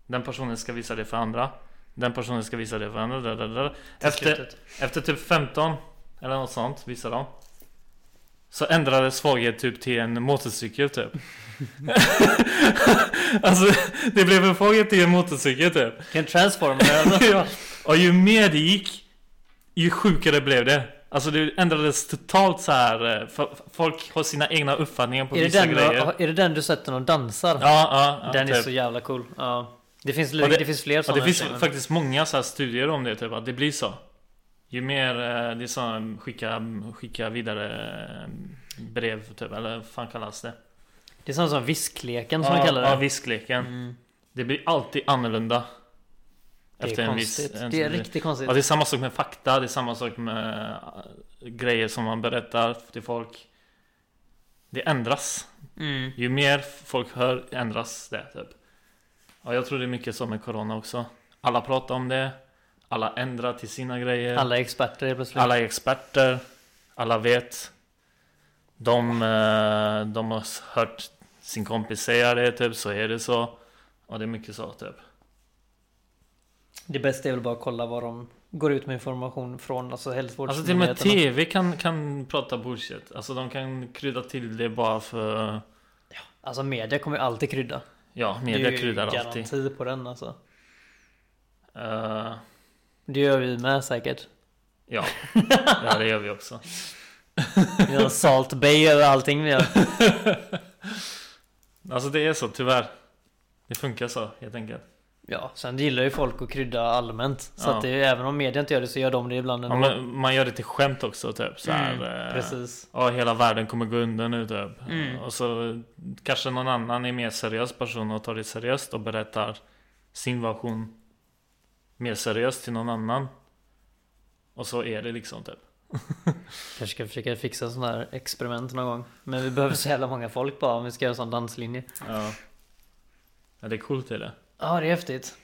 Den personen ska visa det för andra. Den personen ska visa det för andra. Efter, efter typ 15 eller något sånt visar de. Så ändrades fågel typ till en motorcykel typ. alltså det blev en fågel till en motorcykel typ. Vilken transformer alltså. ja. Och ju mer det gick Ju sjukare blev det Alltså det ändrades totalt så här eh, Folk har sina egna uppfattningar på är, vissa grejer du, är det den du sätter någon dansar? Ja, ja, ja den är typ. så jävla cool. Ja. Det finns, Och det, det- finns fler Och sådana. det finns scenen. faktiskt många så studier om det typ att det blir så Ju mer eh, det är så skicka, skicka vidare eh, brev typ eller vad fan kallas det? Det är sånt som viskleken som ja, man kallar det. Ja, viskleken Mm. Det blir alltid annorlunda Det är en viss- konstigt. en- det är riktigt konstigt. Ja, det är samma sak med fakta, det är samma sak med äh, grejer som man berättar till folk. Det ändras. Mm. Ju mer folk hör ändras det typ. Ja, jag tror det är mycket så med Corona också. Alla pratar om det. Alla ändrar till sina grejer. Alla är experter helt plötsligt. Alla är experter. Alla vet. De, eh, de har hört sin kompis säga det typ, så är det så. Och det är mycket så typ. Det bästa är väl bara att kolla vad de går ut med information från alltså Alltså till och med hälsovårdsmyndigheterna. TV kan, kan prata bullshit. Alltså de kan krydda till det bara för... Alltså media kommer ju alltid krydda. Ja, det är media ju kryddar alltid. garanti på den alltså. Eh, Det gör vi med säkert. ja. ja, det gör vi också. Vi har Salt Bay över allting vi gör. Alltså det är så, tyvärr. Det funkar så, helt enkelt. Ja, sen gillar ju folk att krydda allmänt. Så Ja. att det, även om media inte gör det så gör de det ibland Ja, men man gör det till skämt också, typ. Så här, Mm, eh, precis. Ja, hela världen kommer gå under nu typ. Mm. Och så kanske någon annan är mer seriös person och tar det seriöst och berättar sin version mer seriöst till någon annan. Och så är det liksom typ. Kanske ska försöka fixa sådana här experiment någon gång. Men vi behöver så jävla många folk bara om vi ska göra en sån danslinje. Ja. ja det är coolt är det. Ja, det är häftigt.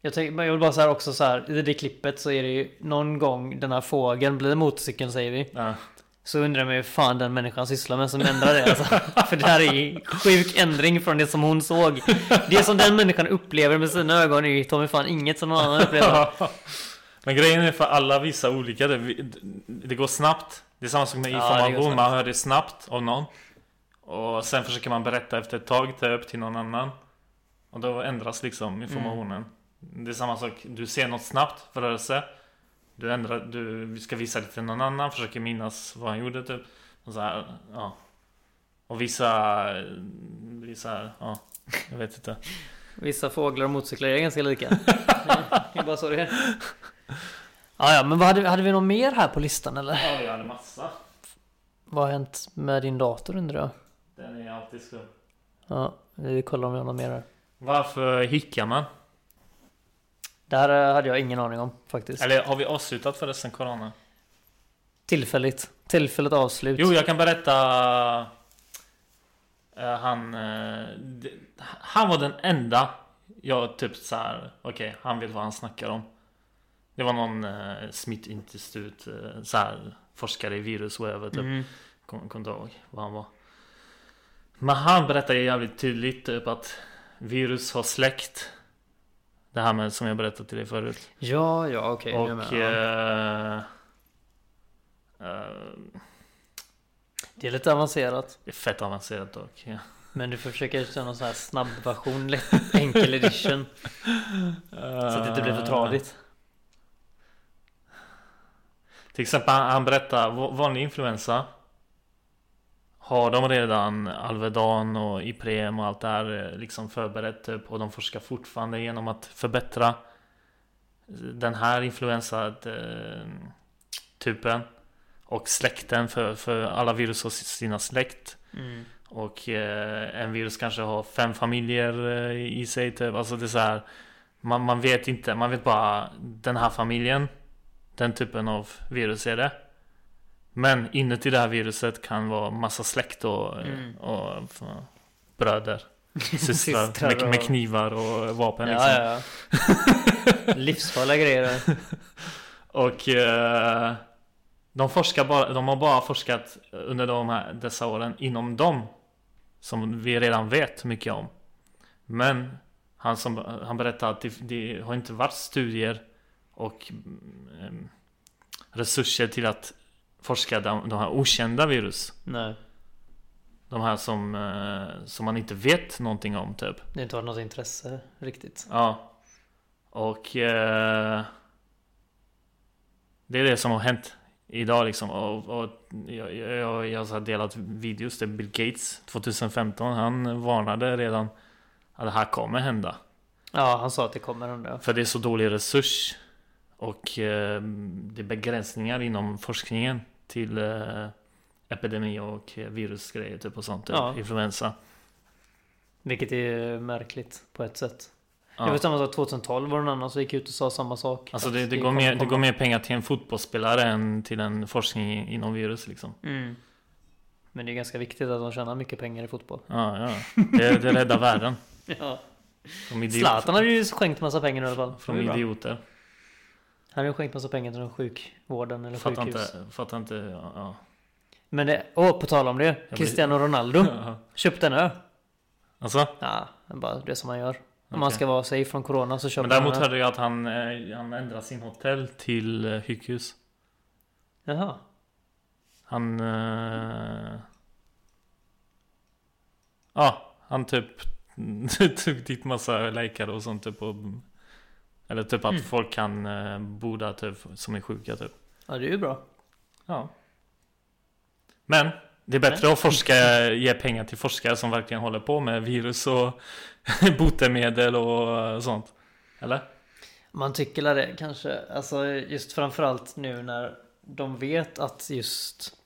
Jag, tänker, jag vill bara säga också så här, i det klippet så är det ju någon gång den här fågeln blir motorcykeln säger vi. Ja. Så undrar man ju fan den människan sysslar med som ändrar det alltså. För det här är ju sjuk ändring från det som hon såg. Det som den människan upplever med sina ögon är ju mig fan inget som någon annan upplever. Men grejen är för alla visar olika. Det, det går snabbt. Det är samma sak med Ja, information. snabbt. man hör det snabbt av någon. Och sen försöker man berätta efter ett tag, ta upp till någon annan. Och då ändras liksom informationen. Det är samma sak. Du ser något snabbt för rörelse. Du ändrar, du ska visa det till någon annan. Försöker minnas vad han gjorde typ. Och så här, ja. Och vissa, vissa, ja. Jag vet inte. Vissa fåglar och motorcyklar är ganska lika. Det är bara så det är. Ja, ja, men vad hade, hade vi något mer här på listan eller? Ja, vi hade massa. Vad har hänt med din dator undrar jag? Den är alltid skum. Ja, vi kollar om vi har något mer här. Varför hickar man? Det här eh, hade jag ingen aning om faktiskt. Eller har vi avslutat förresten Corona? Tillfälligt. Tillfälligt avslut. Jo, jag kan berätta. eh, han, eh, det- han var den enda jag typ så här. Okej, han vet vad han snackar om. Det var någon uh, smittinstitut, uh, så här, forskare i virus whatever typ. Mm. Kommer kom inte ihåg vad han var. Men han berättade jävligt tydligt typ att virus har släckt. Det här med som jag berättade till dig förut. Ja, ja, okej. jag Och... eh, eh, Det är lite avancerat. det är fett avancerat dock. Ja. Men du får försöka köra någon sån här snabb version, lätt, enkel edition. Så att det inte blir för tradigt. Till exempel han, berättar va- vanlig influensa. Har de redan Alvedon och Ipren och allt det här eh, liksom förberett typ, och de forskar fortfarande genom att förbättra den här influensa eh, typen och släkten för, för alla virus har sina släkt. Mm. Och eh, en virus kanske har fem familjer eh, i sig typ. Alltså det är så här. Man, man vet inte, man vet bara den här familjen. Den typen av virus är det. Men inuti det här viruset kan vara massa släkt och, Mm. och, f- bröder. Systrar Systrar med, med och- knivar och vapen liksom. Ja, ja, ja. Livsfarliga grejer. Och eh, de forskar bara, de har bara forskat under de här, dessa åren inom dem. Som vi redan vet mycket om. Men han, som, han berättade att det, det har inte varit studier och mm, resurser till att forska de, de här okända virus. Nej, De här som, eh, som man inte vet någonting om typ. det har inte varit något intresse riktigt. Ja. Och eh, det är det som har hänt idag liksom. Och, och jag, jag, jag har delat videos där Bill Gates 2015 han varnade redan att det här kommer hända. Ja, han sa att det kommer hända. För det är så dålig resurs och eh, det är begränsningar inom forskningen till eh, epidemi och virusgrejer typ och sånt. Typ, Ja. Influensa. Vilket är märkligt på ett sätt. Ja. Jag vet samma sak 2012 var det någon annan som gick ut och sa samma sak. Alltså Att det, det, går mer, det går mer pengar till en fotbollsspelare än till en forskning inom virus liksom. Mm. Men det är ganska viktigt att de tjänar mycket pengar i fotboll. Ja, ja. Det, det räddar världen. Ja. Zlatan hade ju skänkt massa pengar i alla fall. från Det idioter. Han hade ju skänkt massa pengar till sjukvården eller Fattar sjukhus. inte, fattar inte. Ja, ja. Men det, åh på tal om det. Cristiano Ronaldo Ja. köpte en ö. Alltså? Ja, det är bara det som man gör. Om man ska vara safe från corona så köper Men däremot man hörde jag att han, eh, han ändrade sin hotell till eh, hygghus. Jaha. Han... Eh... Ja, han typ tog dit massa läkare och sånt typ och, Eller typ att Mm. folk kan eh, bo där typ som är sjuka typ. Ja det är ju bra. Ja. Men det är bättre att forska, ge pengar till forskare som verkligen håller på med virus och botemedel och sånt. Eller? Man tycker det kanske. Alltså just framförallt nu när de vet att just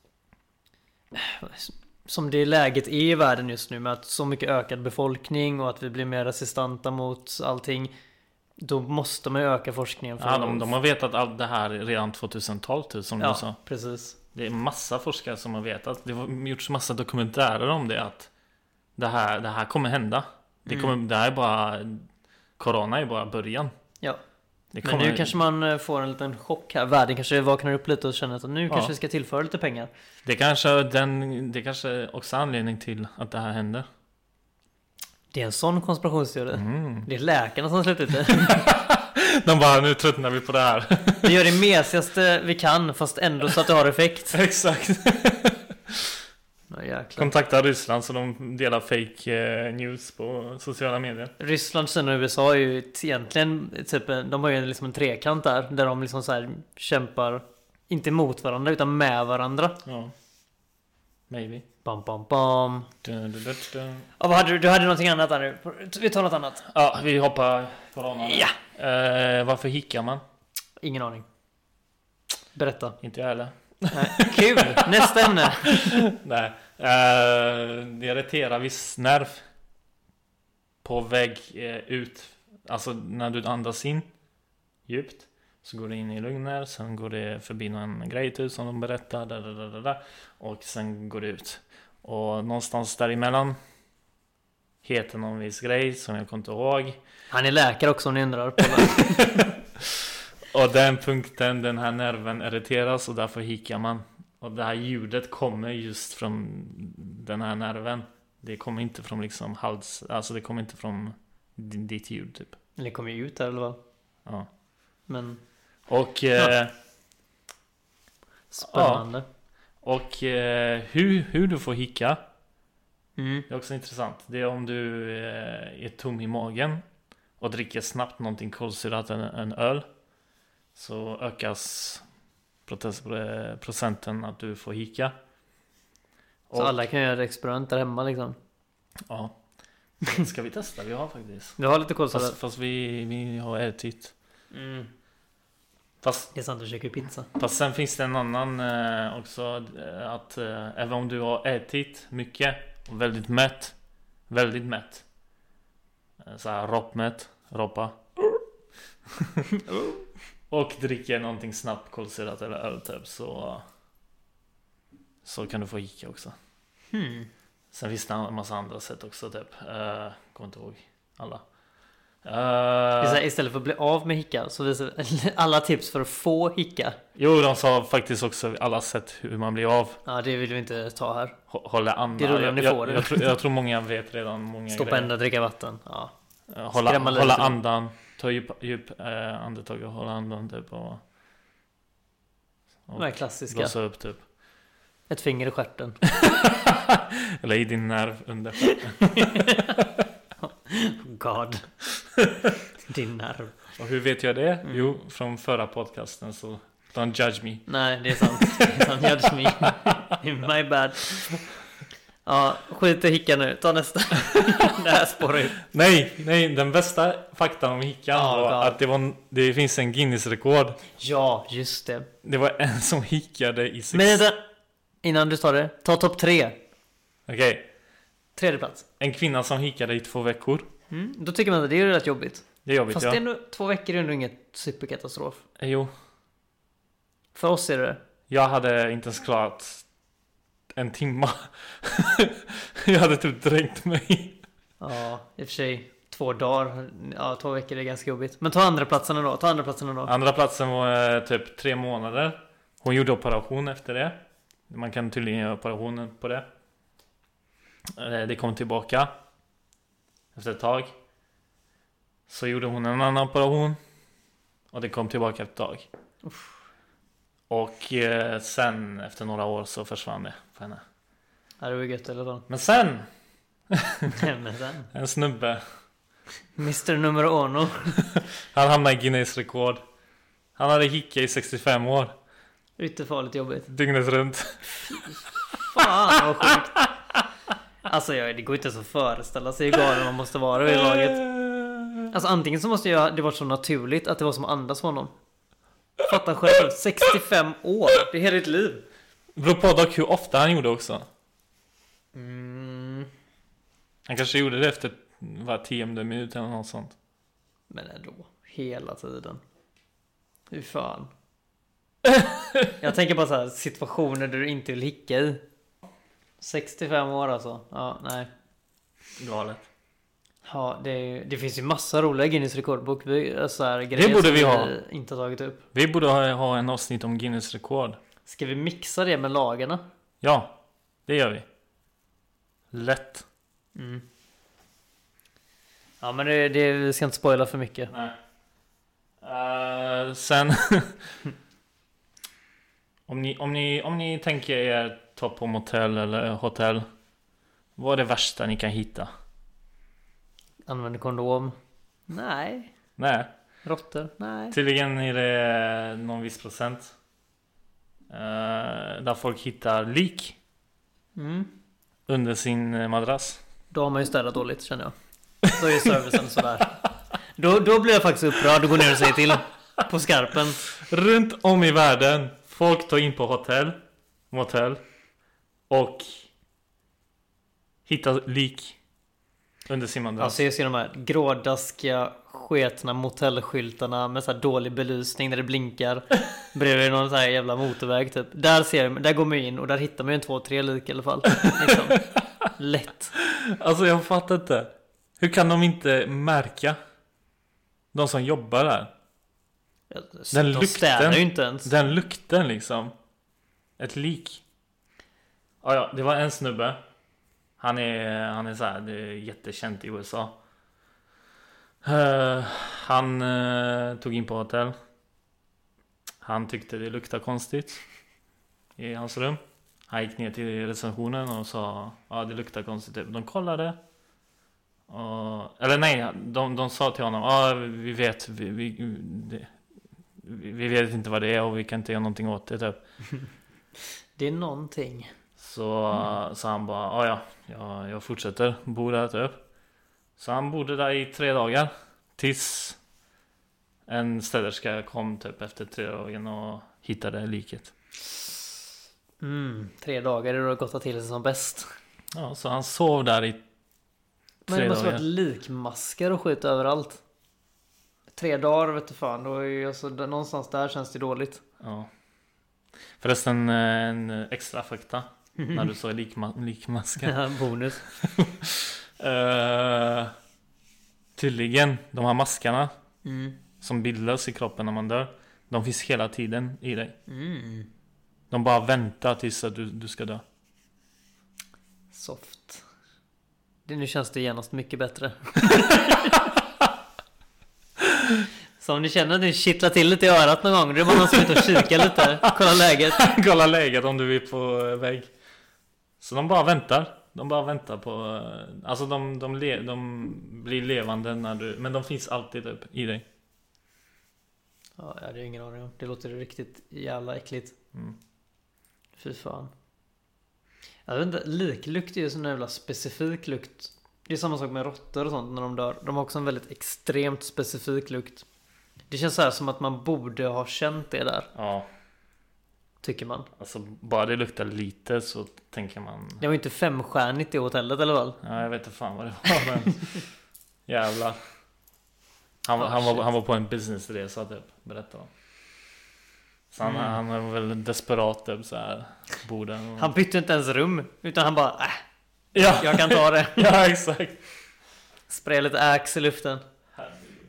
som det läget är i världen just nu med att så mycket ökad befolkning och att vi blir mer resistenta mot allting. Då måste man ju öka forskningen. För Ja, de, de har vetat allt det här redan 2012 typ, som du sa. ja precis. Det är massa forskare som har vetat. Det har gjorts massa dokumentärer om det att det här, det här kommer hända. Det, Mm. kommer, det här är bara Corona är bara början. Ja. Men nu kanske man eh, får en liten chock här. Världen kanske vaknar upp lite och känner att nu Ja. kanske vi ska tillföra lite pengar. det kanske den, det kanske också är anledning till att det här händer. Det är en sån konspirationsteori. Mm. Det är läkarna som har släppt ut det. De bara, nu tröttnar vi på det här. Vi gör det mesigaste vi kan fast ändå så att det har effekt. Exakt. Ja. Kontakta Ryssland så de delar fake eh, news på sociala medier. Ryssland, Kina och USA är ju egentligen typ, de har ju liksom en trekant där. Där de liksom så här kämpar, inte mot varandra utan med varandra. Ja. Maybe. Bam, bam, bam. Dun, dun, dun. Ja, vad hade du? Du hade någonting annat där nu. Vi tar något annat. Ja, vi hoppar corona. nu. Ja! Eh, varför hickar man? Ingen aning. Berätta. Inte jag heller. Nej. Kul! Nästa ämne. Nej. Eh, det irriterar viss nerv. På väg eh, ut. Alltså när du andas in djupt. Så går det in i lugner. Sen går det förbi någon grej typ som de berättar. Där, där, där, och sen går det ut. Och någonstans däremellan. Heter någon viss grej som jag kommer inte ihåg. Han är läkare också om ni undrar. På det. Och den punkten, den här nerven irriteras och därför hickar man. Och det här ljudet kommer just från den här nerven. Det kommer inte från liksom hals, alltså det kommer inte från ditt ljud typ. Ni kommer ju ut där eller vad? Ja. Men Och, eh, spännande. Och eh, hur, hur du får hicka, Mm. det är också intressant. Det är om du eh, är tom i magen och dricker snabbt någonting kolsyrat, en, en öl. Så ökas eh, procenten att du får hicka. Så alla kan göra experiment där hemma liksom. Ja. Ska vi testa? Vi har faktiskt. Du har lite Fast, kolsyrrat. fast vi, vi har ätit. Mm. Fast, Det är sant, du käkar ju pizza. fast sen finns det en annan eh, också. eh, Att eh, även om du har ätit mycket och väldigt mätt. Väldigt mätt. eh, Så här roppmätt. Roppa. och dricker någonting snabbt kolsyrat eller öl typ så. Så kan du få hicka också. Hmm. Sen finns det en massa andra sätt också typ. Uh, kommer inte ihåg alla. Uh, istället för att bli av med hicka så visar alla tips för att få hicka. jo, de sa faktiskt också alla sätt hur man blir av. Ja, det vill vi inte ta här. Hå- Hålla andan. Det rullar ni jag, får jag, det. jag, tror, jag tror många vet redan många Stoppa grejer. ända, dricka vatten. Ja. Eh, Hålla, skrämma hålla andan. Ta djup, djup eh, andetag och hålla andan typ. Och, De här och klassiska. blåsa upp typ. Ett finger i stjärten. Eller i din nerv under. God. Din nerv. och hur vet jag det? Mm. Jo, från förra podcasten så Don't judge me. Nej, det är sant. Sant. Judge me. My bad. Ja, skit i hicka nu. Ta nästa. Det här spårar ut. Nej, nej, den bästa faktan om hickan Ja, var att det, var, det finns en Guinness-rekord. Ja, just det. Det var en som hickade i sex... Men vänta. Innan du tar det. Ta topp tre. Okej, Tredje plats. en kvinna som hickade i två veckor. Mm, då tycker man att det är rätt jobbigt. Det är jobbigt Fast ja. det är ändå, två veckor är ändå inget superkatastrof. Jo, För oss är det det. jag hade inte ens klarat en timma. jag hade typ dränkt mig. Ja, i och för sig. Två dagar. Ja, två veckor är ganska jobbigt. Men ta andra platsen då. Ta andra platsen då. Andra platsen var eh, typ tre månader. Hon gjorde operation efter det. Man kan tydligen göra operationen på det. Eh, Det kom tillbaka. Efter ett tag. Så gjorde hon en annan operation. Och det kom tillbaka ett dag. Och eh, sen efter några år så försvann det för henne. Ja, det var gött i alla fall. Men sen, Men sen. en snubbe. Mr nummer uno. Han hamnade i Guinness rekord. Han hade hicka i 65 år. Ytterfarligt jobbigt. Dygnet runt. Fan vad sjukt. Alltså ja, det går inte ens att föreställa sig hur galen man måste vara det laget. Alltså antingen så måste jag, det varit så naturligt att det var som att andas för honom. Fatta själv, 65 år. Det är hela ditt liv. Beror på dock hur ofta han gjorde också. Mm, Han kanske gjorde det efter var tionde minut eller något sånt. men ändå, hela tiden. Hur fan. Jag tänker bara så här situationer där du inte vill hicka i. 65 år alltså. Ja, nej. Galet. Ja, det, ju- det finns ju massa roliga Guinness rekordbok. Vi, så här, grejer borde vi ha. inte har tagit upp. Vi borde ha, ha en avsnitt om Guinness rekord. Ska vi mixa det med lagarna? Ja, det gör vi. Lätt. Mm. Ja men det, det, vi ska inte spoila för mycket. Nej. Eh, sen... om, ni, om, ni, om ni tänker er ta på motell eller hotell. Vad är det värsta ni kan hitta? Använder kondom? Nej. Nej, Råttor? Nej. tydligen är det någon viss procent. eh, där folk hittar lik Mm. under sin eh, madrass. Då har man ju städat dåligt känner jag. Då är servicen sådär. Då, då blir jag faktiskt upprörd och går ner och säger till. På skarpen. Runt om i världen. Folk tar in på hotell, motell och hittar lik under madrass. Alltså jag ser de här grådaskiga sketna motellskyltarna med så här dålig belysning när det blinkar Bredvid någon sån här jävla motorväg typ Där ser där går man in och där hittar man ju en två, tre lik i alla fall liksom. Lätt Alltså jag fattar inte. Hur kan de inte märka? De som jobbar där. Den De lukten. ju inte ens Den lukten liksom. Ett lik. Ja, ja, det var en snubbe. Han är, han är så här, det är jättekänt i USA. Uh, eh, han uh, tog in på hotell. Han tyckte det luktade konstigt. I hans rum. Han gick ner till recensionen och sa Ja det luktar konstigt. Typ. De kollade. Och, eller nej, de, de sa till honom Ja vi vet vi, vi, det, vi vet inte vad det är och vi kan inte göra någonting åt det typ. Det är någonting så, så han bara "Ja, ja, jag, jag fortsätter bo där typ. Så han bodde där i tre dagar. Tills en städerska kom typ efter tre dagar och hittade liket. mm, Tre dagar är det gått till sig som bäst Ja, så han sov där i Men det tre måste dagar. varit likmaskar och skit överallt Tre dagar vet du fan, då är alltså, någonstans där känns det dåligt Ja. Förresten eh, en extra fakta. När du sa likma- likmaskar. Bonus Uh, tydligen, de här maskarna mm. som bildas i kroppen när man dör. De finns hela tiden i dig. Mm. De bara väntar tills att du, du ska dö. Soft. Det, nu känns det genast mycket bättre. Så om ni känner att ni kittlar till lite i örat någon gång, då är det bara någon som är ute och kikar lite, kolla läget. Kolla läget om du är på väg. Så de bara väntar. De bara väntar på... eh, Alltså de, de, le, de blir levande när du... Men de finns alltid typ i dig. Ja, jag hade ingen aning om. Det låter riktigt jävla äckligt. Mm. Fy fan. Jag vet inte, liklukt är ju sån jävla specifik lukt. Det är samma sak med råttor och sånt när de dör. De har också en väldigt extremt specifik lukt. Det känns så här som att man borde ha känt det där, Ja, tycker man. alltså bara det luktar lite så tänker man... Det var ju inte femstjärnigt i hotellet eller vad? Ja, jag vet inte fan vad det var men... Jävlar. Han, Ah, han, var, han var på en businessresa typ, berättade han. Så han, Mm. han var väl desperat typ såhär, borden och... Han bytte inte ens rum, utan han bara äh, Ja! jag kan ta det. ja, exakt! Spraya lite Axe i luften. Herregud.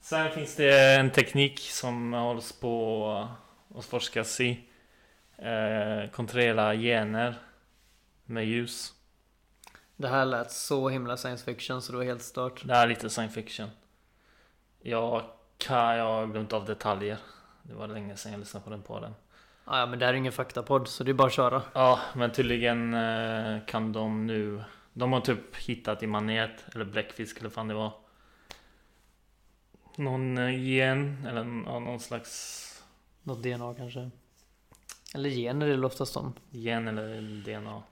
Sen finns det en teknik som hålls på att forskas i. Eh, kontrollera gener med ljus. Det här lät så himla science fiction så det var helt stört. Det här är lite science fiction. Jag kan, jag har glömt av detaljer. Det var länge sedan jag lyssnade på den podden. Ah, ja men det här är ingen faktapodd så det är bara att köra. Ja, men tydligen eh, kan de nu... De har typ hittat i manet, eller bläckfisk eller fan det var. Någon eh, gen, eller någon slags Något DNA kanske. Eller gener är det oftast de. gen eller DNA.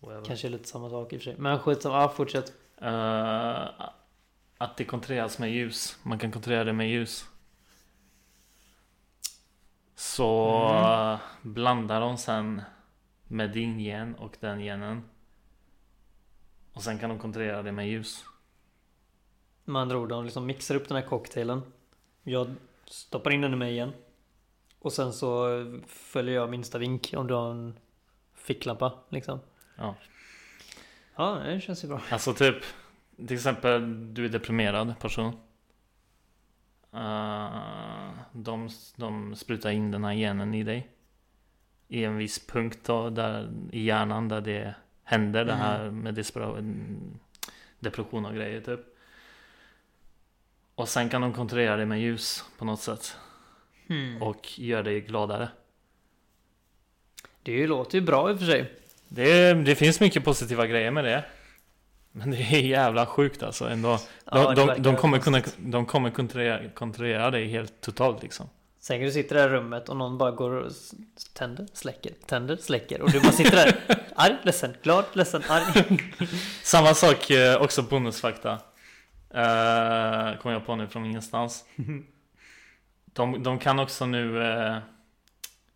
Whatever. Kanske är lite samma sak i och för sig. Men skitsamma, ja fortsätt. Eh, att det kontrolleras med ljus. Man kan kontrollera det med ljus. Så Mm. blandar de sen med din gen och den genen. Och sen kan de kontrollera det med ljus. Med andra ord, de liksom mixar upp den här cocktailen. Jag stoppar in den i mig igen. Och sen så följer jag minsta vink om du har en ficklampa liksom. Ja. Ja, det känns ju bra. Alltså typ, till exempel du är deprimerad person. Eh, de, de sprutar in den här genen i dig. I en viss punkt då, där, i hjärnan där det händer det här med depression och grejer typ. Och sen kan de kontrollera det med ljus på något sätt. Hmm. Och gör dig gladare. Det låter ju bra i och för sig. Det, det finns mycket positiva grejer med det. Men det är jävla sjukt alltså ändå. De, Ja, de, de kommer kunna, de kommer kontrollera, kontrollera dig helt totalt liksom. Sen kan du sitta i det här rummet och någon bara går och tänder, släcker, tänder, släcker. Och du bara sitter där arg, ledsen, glad, ledsen, arg. Samma sak, eh, också bonusfakta. Uh, kom jag på nu från ingenstans. De, de kan också nu eh,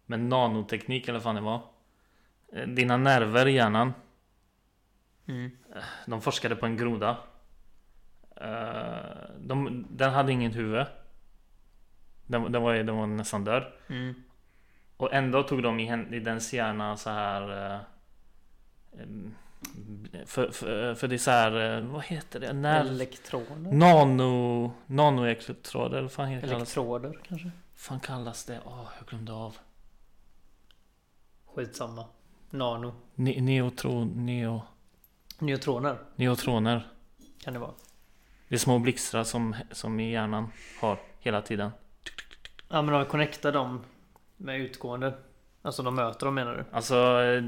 med nanoteknik eller vad fan det var. eh, Dina nerver i hjärnan. Mm. De forskade på en groda. Eh, de, den hade ingen huvud. Den, den, var, den var nästan död. Mm. Och ändå tog de i, i dens hjärna så här eh, em, för, för, för det är så här, eh, vad heter det? När, Elektroner? nano, nanoelektroder, eller vad fan, heter det? Elektroder kanske? fan kallas det? Åh, jag glömde av. Skitsamma. Nano. Ne, neutron, neo, Neutroner neutroner. kan det vara. Det är små blixtar som, som i hjärnan har hela tiden. Ja men de connectar dem med utgående. Alltså de möter dem menar du? Alltså eh,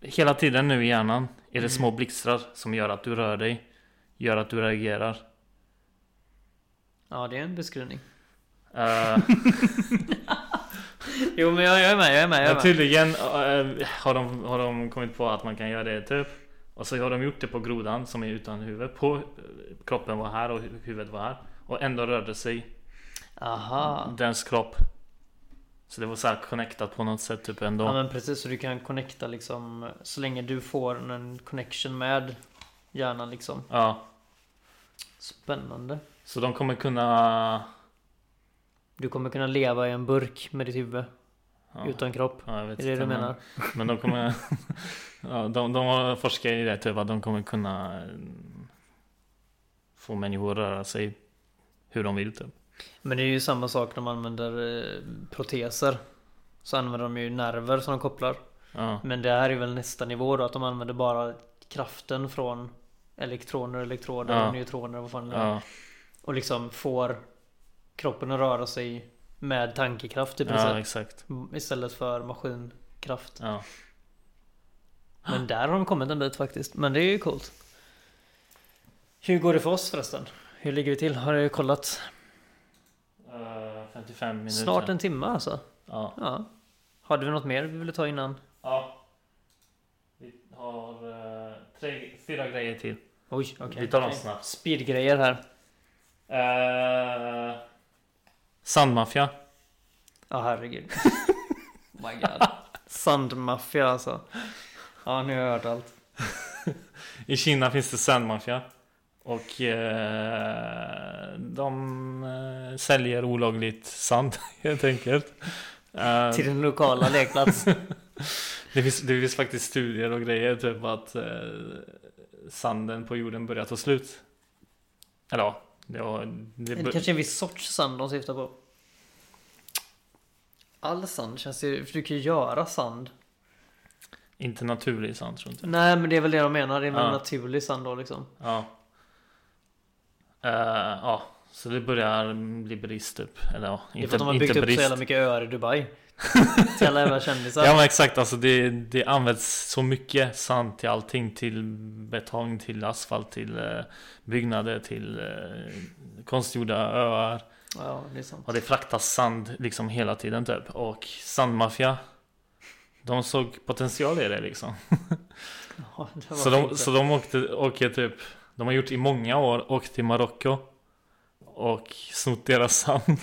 Hela tiden nu i hjärnan är det små blixtar som gör att du rör dig. Gör att du reagerar. Ja det är en beskrivning. Eh, Jo men jag, jag är med, jag är med, jag är med. tydligen eh, har, de, har de kommit på att man kan göra det typ. Och så har de gjort det på grodan som är utan huvud. På, eh, kroppen var här och hu- huvudet var här. Och ändå rörde sig Aha. dens kropp. Så det var så här connectat på något sätt typ ändå. Ja men precis så du kan connecta liksom så länge du får en connection med hjärnan liksom. Ja. Spännande. Så de kommer kunna... Du kommer kunna leva i en burk med ditt huvud Ja, utan kropp. ja, jag vet Är det det du men- menar? Men de kommer... ja, de, de har forskat i det typ att de kommer kunna få människor att röra sig hur de vill typ. Men det är ju samma sak när man använder eh, proteser. Så använder de ju nerver som de kopplar. Ja, Men det här är väl nästa nivå då att de använder bara kraften från elektroner, elektroder Ja. och neutroner vad fan det är. ja, Och liksom får kroppen att röra sig med tankekraft i ja princip. exakt. Istället för maskinkraft. Ja. Men där har de kommit en bit faktiskt. Men det är ju coolt. Hur går det för oss förresten? Hur ligger vi till? Har du kollat? Eh, 55 minuter. Snart en timme alltså. Ja. Ja. Hade vi något mer vi ville ta innan? ja. Vi har eh, tre, fyra grejer till. Oj, okej. Vi tar dem Okej. snabbt. Speedgrejer här. Uh, Sandmaffia. Ja herregud. oh my god. Sandmaffia alltså. Ja nu har jag hört allt. I Kina finns det sandmaffia. Och eh, de eh, säljer olagligt sand helt enkelt. Eh, Till den lokala lekplats. det, finns, det finns faktiskt studier och grejer typ att eh, sanden på jorden börjar ta slut. Eller ja, det, det, Det kanske är en viss sorts sand de syftar på. All sand känns ju... För du kan ju göra sand. Inte naturlig sand tror jag inte. Nej men det är väl det de menar. Det är väl Ja. naturlig sand då liksom. Ja. Eh, ja, så det börjar bli brist typ. Eller ja, Det är inte, för att de har inte byggt upp brist. så jävla mycket öar i Dubai. så jävla jävla kändisar. Ja men exakt, alltså det, det används så mycket sand till allting. Till betong, till asfalt, till eh, byggnader, till eh, konstgjorda öar. Ja, det är sant. Och det fraktas sand liksom hela tiden typ. Och sandmaffia De såg potential i det liksom. Ja, det Så de, så de åkte, åker typ De har gjort i många år, åkt till Marocko Och snott deras sand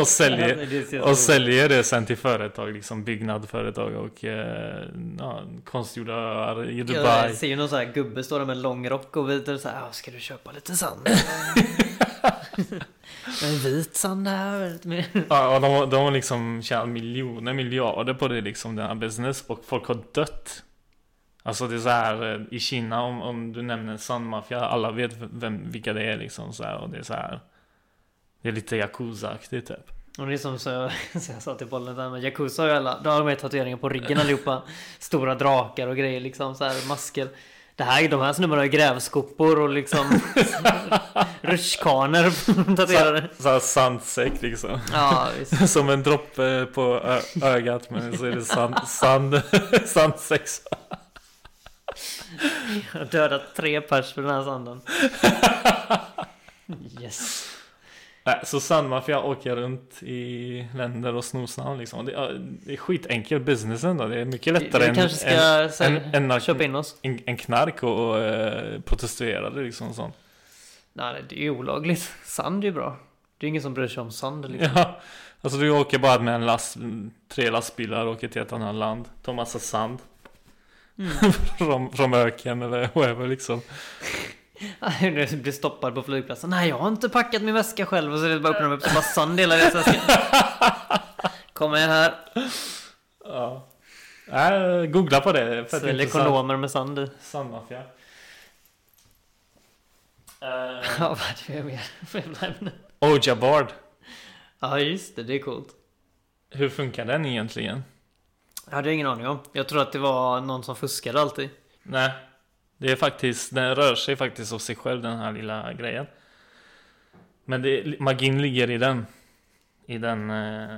Och säljer och säljer det sen till företag, liksom byggnadföretag och eh, ja, konstgjorda öar i Jag Dubai. ser ju någon sån här gubbe stå där med lång rock och och så här, "Ja, ska du köpa lite sand? en vit sand här. lite mer." Ja, och de, de har liksom tjänat miljoner, miljarder på det liksom, den här business. Och folk har dött. Alltså det är så här eh, i Kina om, om du nämner sandmaffia, alla vet vem, vilka det är liksom så här, och det är så här. Det är lite Yakuza-aktigt typ. Och det är som så, så jag sa till bollen där med Yakuza har ju alla, då har de ju tatueringar på ryggen allihopa. Stora drakar och grejer liksom så här masker. Det här, de här snubbarna har ju grävskopor och liksom rutschkanor tatuerade. Så, så sandsäck liksom. Ja visst. Som en droppe på ögat men så är det sand, sand, sandsäck. Jag har dödat tre pers för den här sanden. Yes. Nej, så sandmaffia åker runt i länder och snor sand liksom. Det, är- det är skitenkel business ändå. Det är mycket lättare än, än, än, än, köpa in oss. en, en knark och, och eh, protesterade liksom sånt. Nej det är ju olagligt. Sand är ju bra. Det är ingen som bryr sig om sand liksom. Ja, alltså du åker bara med en last, tre lastbilar och åker till ett annat land. Tar massa sand. Mm. från, från öken eller whatever liksom. Du blir stoppad på flygplatsen. Nej, jag har inte packat min väska själv. Och så är det bara öppnar de upp så bara sand hela deras väska. Kom med här. Ja. Nej, googla på det. Säljer kondomer med sand i. Sandmaffia. Ja, vad är det mer för jävla ämne? Oja Board. Ja, just det. Det är coolt. Hur funkar den egentligen? Jag hade ingen aning om. Jag tror att det var någon som fuskade alltid. Nej, det är faktiskt, den rör sig faktiskt av sig själv den här lilla grejen. Men det, magin ligger i den. I den eh,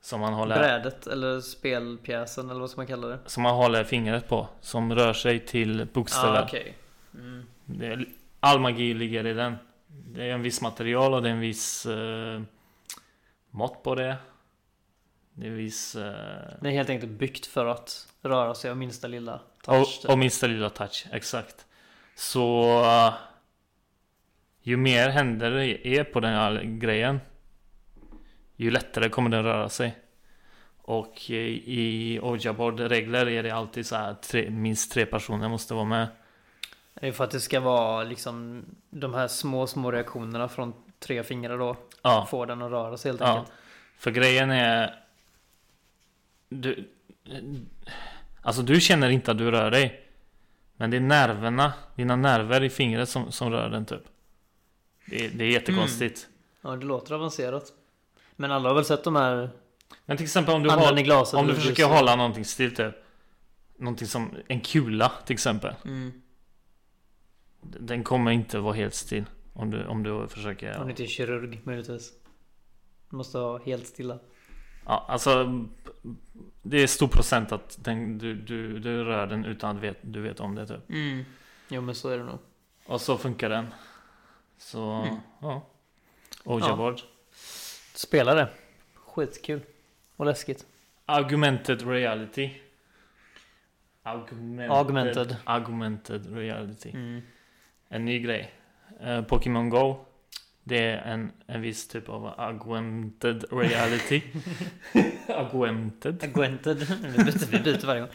som man håller, Brädet eller spelpjäsen eller vad ska man kalla det? som man håller fingret på. Som rör sig till bokstäver. Ah, okej. Mm. Det all magi ligger i den. Det är en viss material och det är en viss eh, mått på det. Det är viss... Eh, Det är helt enkelt byggt för att röra sig av minsta lilla touch. typ. och, och minsta lilla touch, exakt. Så... eh, ju mer händer det är på den här grejen. Ju lättare kommer den röra sig. Och i, Ojaboard-regler är det alltid så här tre, minst tre personer måste vara med. Det är för att det ska vara liksom de här små, små reaktionerna från tre fingrar då. Ja. Får den att röra sig helt Ja, enkelt. för grejen är... Du, alltså du känner inte att du rör dig. Men det är nerverna, dina nerver i fingret som, som rör den typ. Det, är- det är jättekonstigt. Ja, det låter avancerat. Men alla har väl sett de här Men till exempel om du, håll, i glaset? om du försöker hålla någonting still typ. Någonting som en kula till exempel. Mm. Den kommer inte vara helt still. Om du, om du försöker... Om du inte är kirurg möjligtvis. Du måste ha helt stilla. Ja, alltså Det är stor procent att den, du, du, du rör den utan att vet, du vet om det typ. Mm. Jo men så är det nog. Och så funkar den. Så Mm. ja. Ojaboard. Spela det. Skitkul. Och läskigt. Augmented reality. Augmented, Augmented. augmented reality. Mm. En ny grej. Eh, Pokémon Go. Det är en, en viss typ av augmented reality. augmented. Augmented. Vi byter, vi byter varje gång.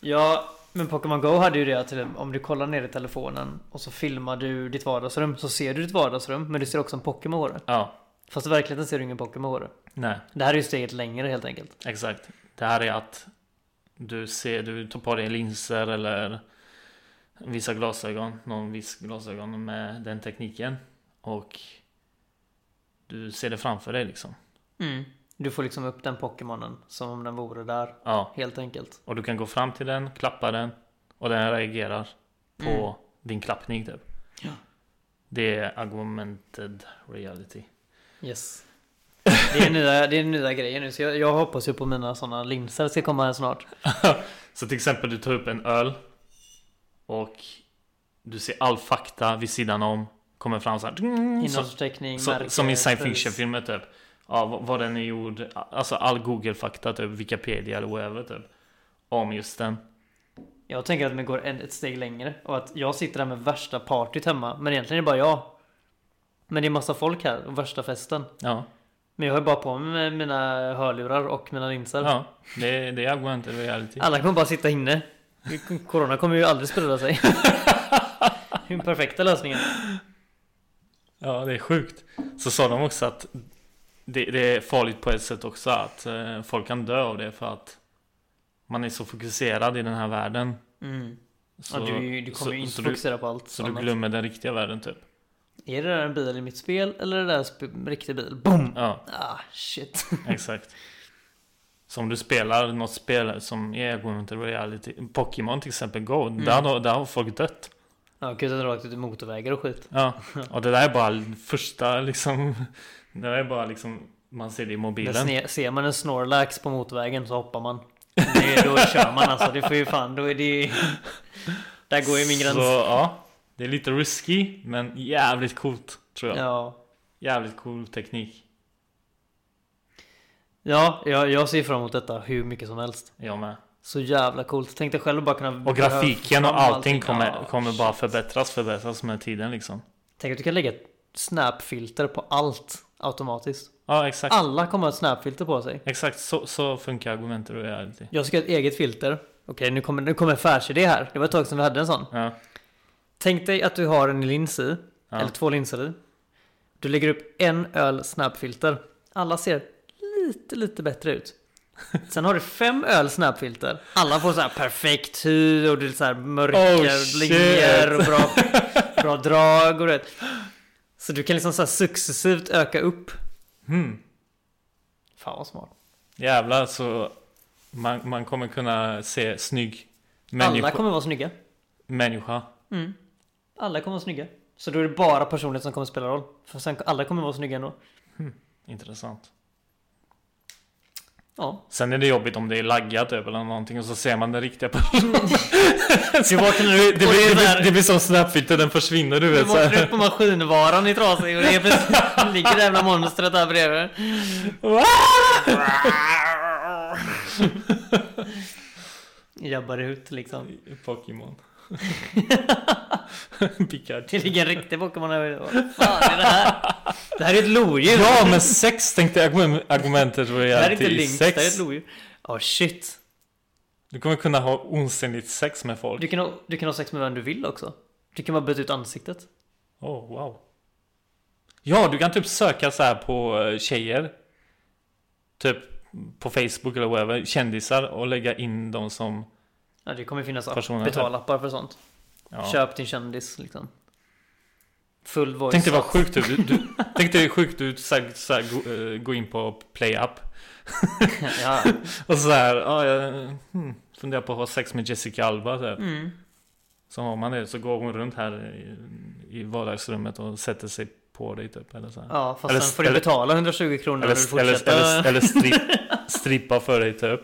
Ja, men Pokémon Go hade ju det att om du kollar ner i telefonen och så filmar du ditt vardagsrum så ser du ditt vardagsrum men du ser också en Pokémon. Ja, Fast i verkligheten ser du ingen Pokémon nej. Det här är ju steget längre helt enkelt. Exakt. Det här är att du ser, du tar på dig linser eller vissa glasögon, någon viss glasögon med den tekniken. Och du ser det framför dig liksom. Mm. Du får liksom upp den Pokémonen som om den vore där. Ja, Helt enkelt. och du kan gå fram till den, klappa den och den reagerar på Mm. din klappning typ. Ja. Det är augmented reality. Yes. Det är nya, det är nya grejer nu så jag, jag hoppas ju på mina sådana linser ska komma här snart. Så till exempel du tar upp en öl och du ser all fakta vid sidan om. Kommer fram så här. Som, Innehållsförteckning, som, som i science pris. fiction filmer typ. Ja, vad, vad den är gjord. Alltså all Google-fakta typ. Wikipedia eller whatever typ. Om just den. Jag tänker att vi går ett steg längre och att jag sitter där med värsta partyt hemma. Men egentligen är det bara jag. Men det är massa folk här och värsta festen. Ja, Men jag har bara på mig mina hörlurar och mina linser. ja det, det är augmented reality. Alla kommer bara sitta inne. Corona kommer ju aldrig sprida sig. Den perfekta lösningen. Ja, det är sjukt. Så sa de också att det, det är farligt på ett sätt också att eh, folk kan dö av det för att man är så fokuserad i den här världen. Mm. Så, ja, du, du kommer ju inte du, fokusera på allt så du annat. glömmer den riktiga världen typ. Är det där en bil i mitt spel eller är det där en riktig bil? Boom! Ja, Ah, shit. exakt. Så om du spelar något spel som är augmented reality, Pokémon till exempel Go, Mm. där, där har folk dött. Ja, kutat rakt ut i motorvägar och skit. Ja, och det där är bara första liksom, det där är bara liksom, man ser det i mobilen. sne- ser man en Snorlax på motorvägen så hoppar man. Det, då kör man alltså. Det får ju fan, då är det Där går ju min gräns. Så ja, det är lite risky, men jävligt coolt tror jag. Ja. Jävligt cool teknik. Ja, jag, jag ser fram emot detta hur mycket som helst. Jag med. Så jävla coolt. Tänkte själv att bara kunna... Och grafiken och fram allting kommer, Ja, kommer bara förbättras, förbättras med tiden liksom. Tänk att du kan lägga ett snapfilter på allt automatiskt. Ja, exakt. Alla kommer ha ett snapfilter på sig. Exakt så, så funkar argumentet och reality. Jag ska ha ett eget filter. Okej, nu kommer, nu kommer en affärsidé här. Det var ett tag sedan vi hade en sån. Ja, Tänk dig att du har en lins i. Ja. Eller två linser i. Du lägger upp en öl snapfilter. Alla ser lite, lite bättre ut. Sen har du fem öl snapfilter. Alla får så här perfekt hy och det är så här mörka Oh, linjer och bra, bra drag och det. Så du kan liksom så successivt öka upp. hmm. Fan vad smart. Jävlar så man, man kommer kunna se snygg Alla människa. kommer vara snygga. människa. Mm. Alla kommer vara snygga. Så då är det bara personlighet som kommer spela roll. För sen alla kommer vara snygga ändå. Intressant. Ja. Sen är det jobbigt om det är laggat typ eller någonting och så ser man den riktiga personen. Du det, blir, det, blir, som snapfilter, den försvinner du Du vet. Så vaknar upp på maskinvaran i trasig och det är precis, ligger det jävla monstret där bredvid. Jabbar ut liksom. Pokémon. Pikachu. Det ligger en riktig Pokémon här. Vad fan är det här? Det här är ett lodjur. Ja men sex tänkte jag argumen- argumentet Det här är inte Lynx, det här är ett lodjur. Ja shit. Du kommer kunna ha onsinnigt sex med folk. Du kan, ha, du kan ha sex med vem du vill också. Du kan bara byta ut ansiktet. Oh wow. Ja, du kan typ söka så här på eh, tjejer. Typ på Facebook eller whatever. Kändisar och lägga in dem som... Ja, det kommer finnas Personer. betalappar för sånt. Ja. Köp din kändis liksom. Full voice. Tänk dig vad sjukt. Du, du, tänk dig sjukt ut så så gå, eh, gå in på PlayUp. ja. Och så här, ja, jag hmm, funderar på att ha sex med Jessica Alba. Så. Mm. så har man det, så går hon runt här i, i vardagsrummet och sätter sig på dig typ. Eller så här. ja, fast Eller- sen får du eller- betala 120 kronor Eller, och du eller, fortsätter. eller, eller strip, strippa för dig typ.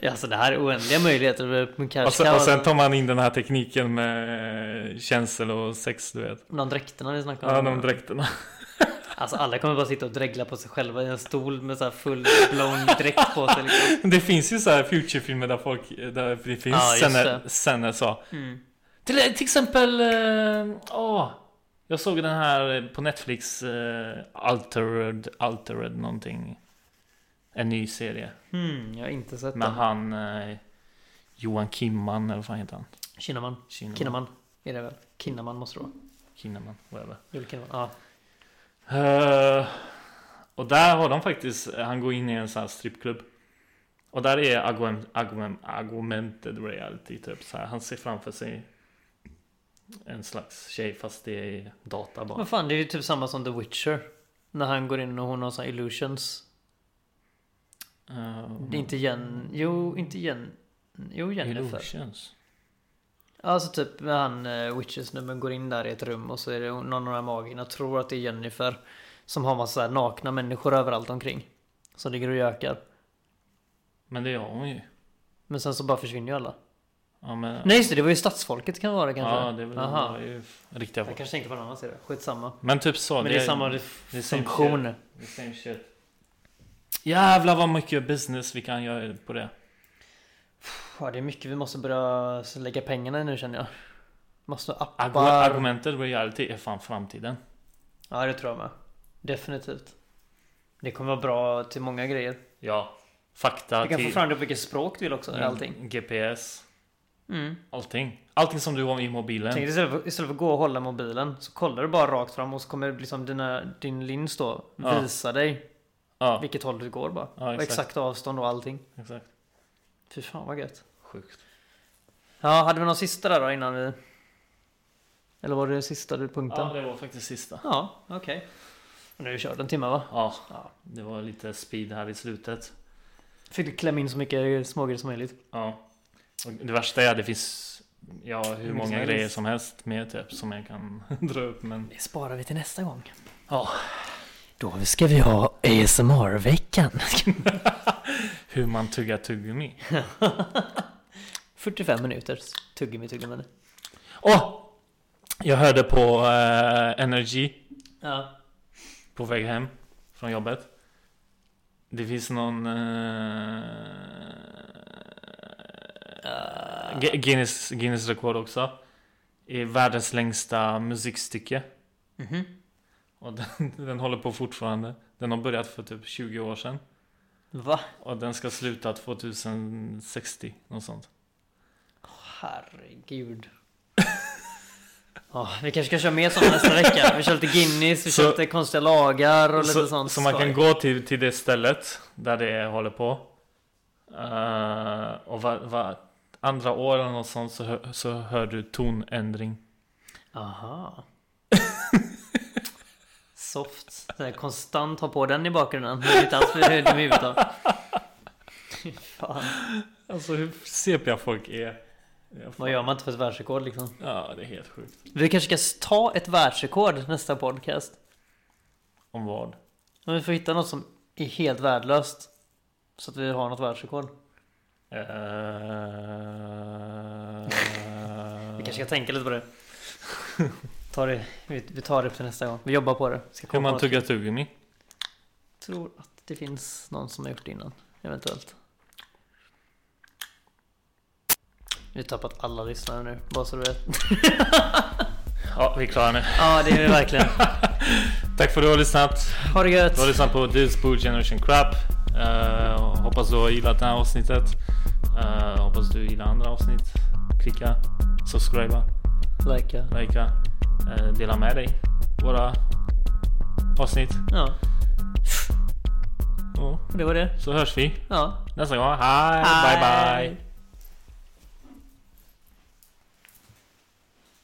Ja, alltså det här är oändliga möjligheter. Kanske Och sen, och sen tar man in den här tekniken med eh, känsel och sex, du vet. de dräkterna vi snackade Ja, om. de dräkterna. Alltså alla kommer bara sitta och dregla på sig själva i en stol med så här full blown dräkt på sig liksom. Det finns ju så här future-filmer där folk, där det finns Ja, scener, det. scener så. Mm. Till, till exempel, eh, åh, jag såg den här på Netflix, eh, Altered, Altered någonting. En ny serie. Hmm, jag har inte sett Med den. han eh, Johan Kimman, eller vad fan heter han? Kinnaman. Kinnaman. Kinnaman är det väl? Kinnaman måste det vara. Kinnaman, whatever. Joel Kinnaman. Ja. Eh, och där har de faktiskt, han går in i en sån här strippklubb. Och där är argument, argument, augmented reality typ så här. Han ser framför sig en slags tjej fast det är data bara. Vad fan, det är ju typ samma som The Witcher. När han går in och hon har såna illusions. Eh, Det är inte Jen... Jo, inte Jen... Jo, Jennifer. Illusions. Alltså typ när han uh, witches snubben går in där i ett rum och så är det någon av de här magikerna tror att det är Jennifer. Som har massa nakna människor överallt omkring. Som ligger och gökar. Men det har hon ju. Men sen så bara försvinner ju alla. Ja, men, Nej just det, det var ju stadsfolket kan vara det kanske. Ja, det var, Aha. var ju riktiga Jag folk. kanske tänkte på en annan serie. Skitsamma. Men typ så. Men det är samma det är shit. Det är same shit. Jävlar vad mycket business vi kan göra på det. Ja, det är mycket vi måste börja lägga pengarna i nu känner jag. Måste ha appar. Argu- Argumentet reality är fan framtiden. Ja, det tror jag med. Definitivt. Det kommer vara bra till många grejer. Ja. Fakta Du kan få till fram det på vilket språk du vill också. Mm. Allting. GPS. Mm. Allting. Allting som du har i mobilen. Tänk istället för, istället för att gå och hålla mobilen så kollar du bara rakt fram och så kommer liksom dina, din lins då Ja. visa dig Ja, vilket håll du går bara. Ja, och exakt. exakt avstånd och allting. exakt. Fy fan vad gött. Sjukt. Ja, hade vi någon sista där då innan vi... Eller var det sista du punkten? Ja, det var faktiskt sista. Ja, okej. Och Nu har vi kört en timme va? Ja, Ja. det var lite speed här i slutet. Fick klämma in så mycket smågrejer som möjligt. Ja. Och det värsta är att det finns ja, hur som många helst. grejer som helst med typ som jag kan dra upp men Det sparar vi till nästa gång. ja. Då ska vi ha ASMR-veckan. Hur man tuggar tuggummi. 45 minuters tuggummi tuggummi. Åh! Jag hörde på eh, Energy Ja. på väg hem från jobbet. Det finns någon eh, Gu- Guinness, Guinness rekord också. I världens längsta musikstycke. Mhm. Och den, den håller på fortfarande. Den har börjat för typ 20 år sedan. Va? Och den ska sluta 2060. Något sånt. Herregud. Ja, vi kanske ska köra mer sådana nästa vecka. Vi kör lite Guinness, vi kör Så- lite konstiga lagar och lite Så, sånt. så man kan gå till, till det stället där det håller på. Eh, och var, var andra år eller något sånt så, hör, så hör du tonändring. Aha. Soft. Så konstant ha på den i bakgrunden. Inte alls för i huvudet Fan. Alltså hur CP folk är. Ja. Vad gör man inte för ett världsrekord liksom? Ja, det är helt sjukt. Vi kanske ska ta ett världsrekord nästa podcast. Om vad? Om vi får hitta något som är helt värdelöst. Så att vi har något världsrekord. Eh, Vi kanske ska tänka lite på det. Ta det vi, tar det till nästa gång. Vi jobbar på det. Ska hur man tuggar tuggummi. tror att det finns någon som har gjort det innan. Eventuellt. Vi har tappat alla lyssnare nu, bara så du vet. Ja, vi är klara nu. Ja, det är vi verkligen. Tack för att du har lyssnat. Ha det gött! Du har lyssnat på This Boo Generation Crap. Eh, hoppas du har gillat det här avsnittet. Eh, hoppas du gillar andra avsnitt. Klicka, subscriba, Likea. likea, dela med dig våra avsnitt. Ja, Och det var det. så hörs vi Ja. nästa gång. Hej, bye bye.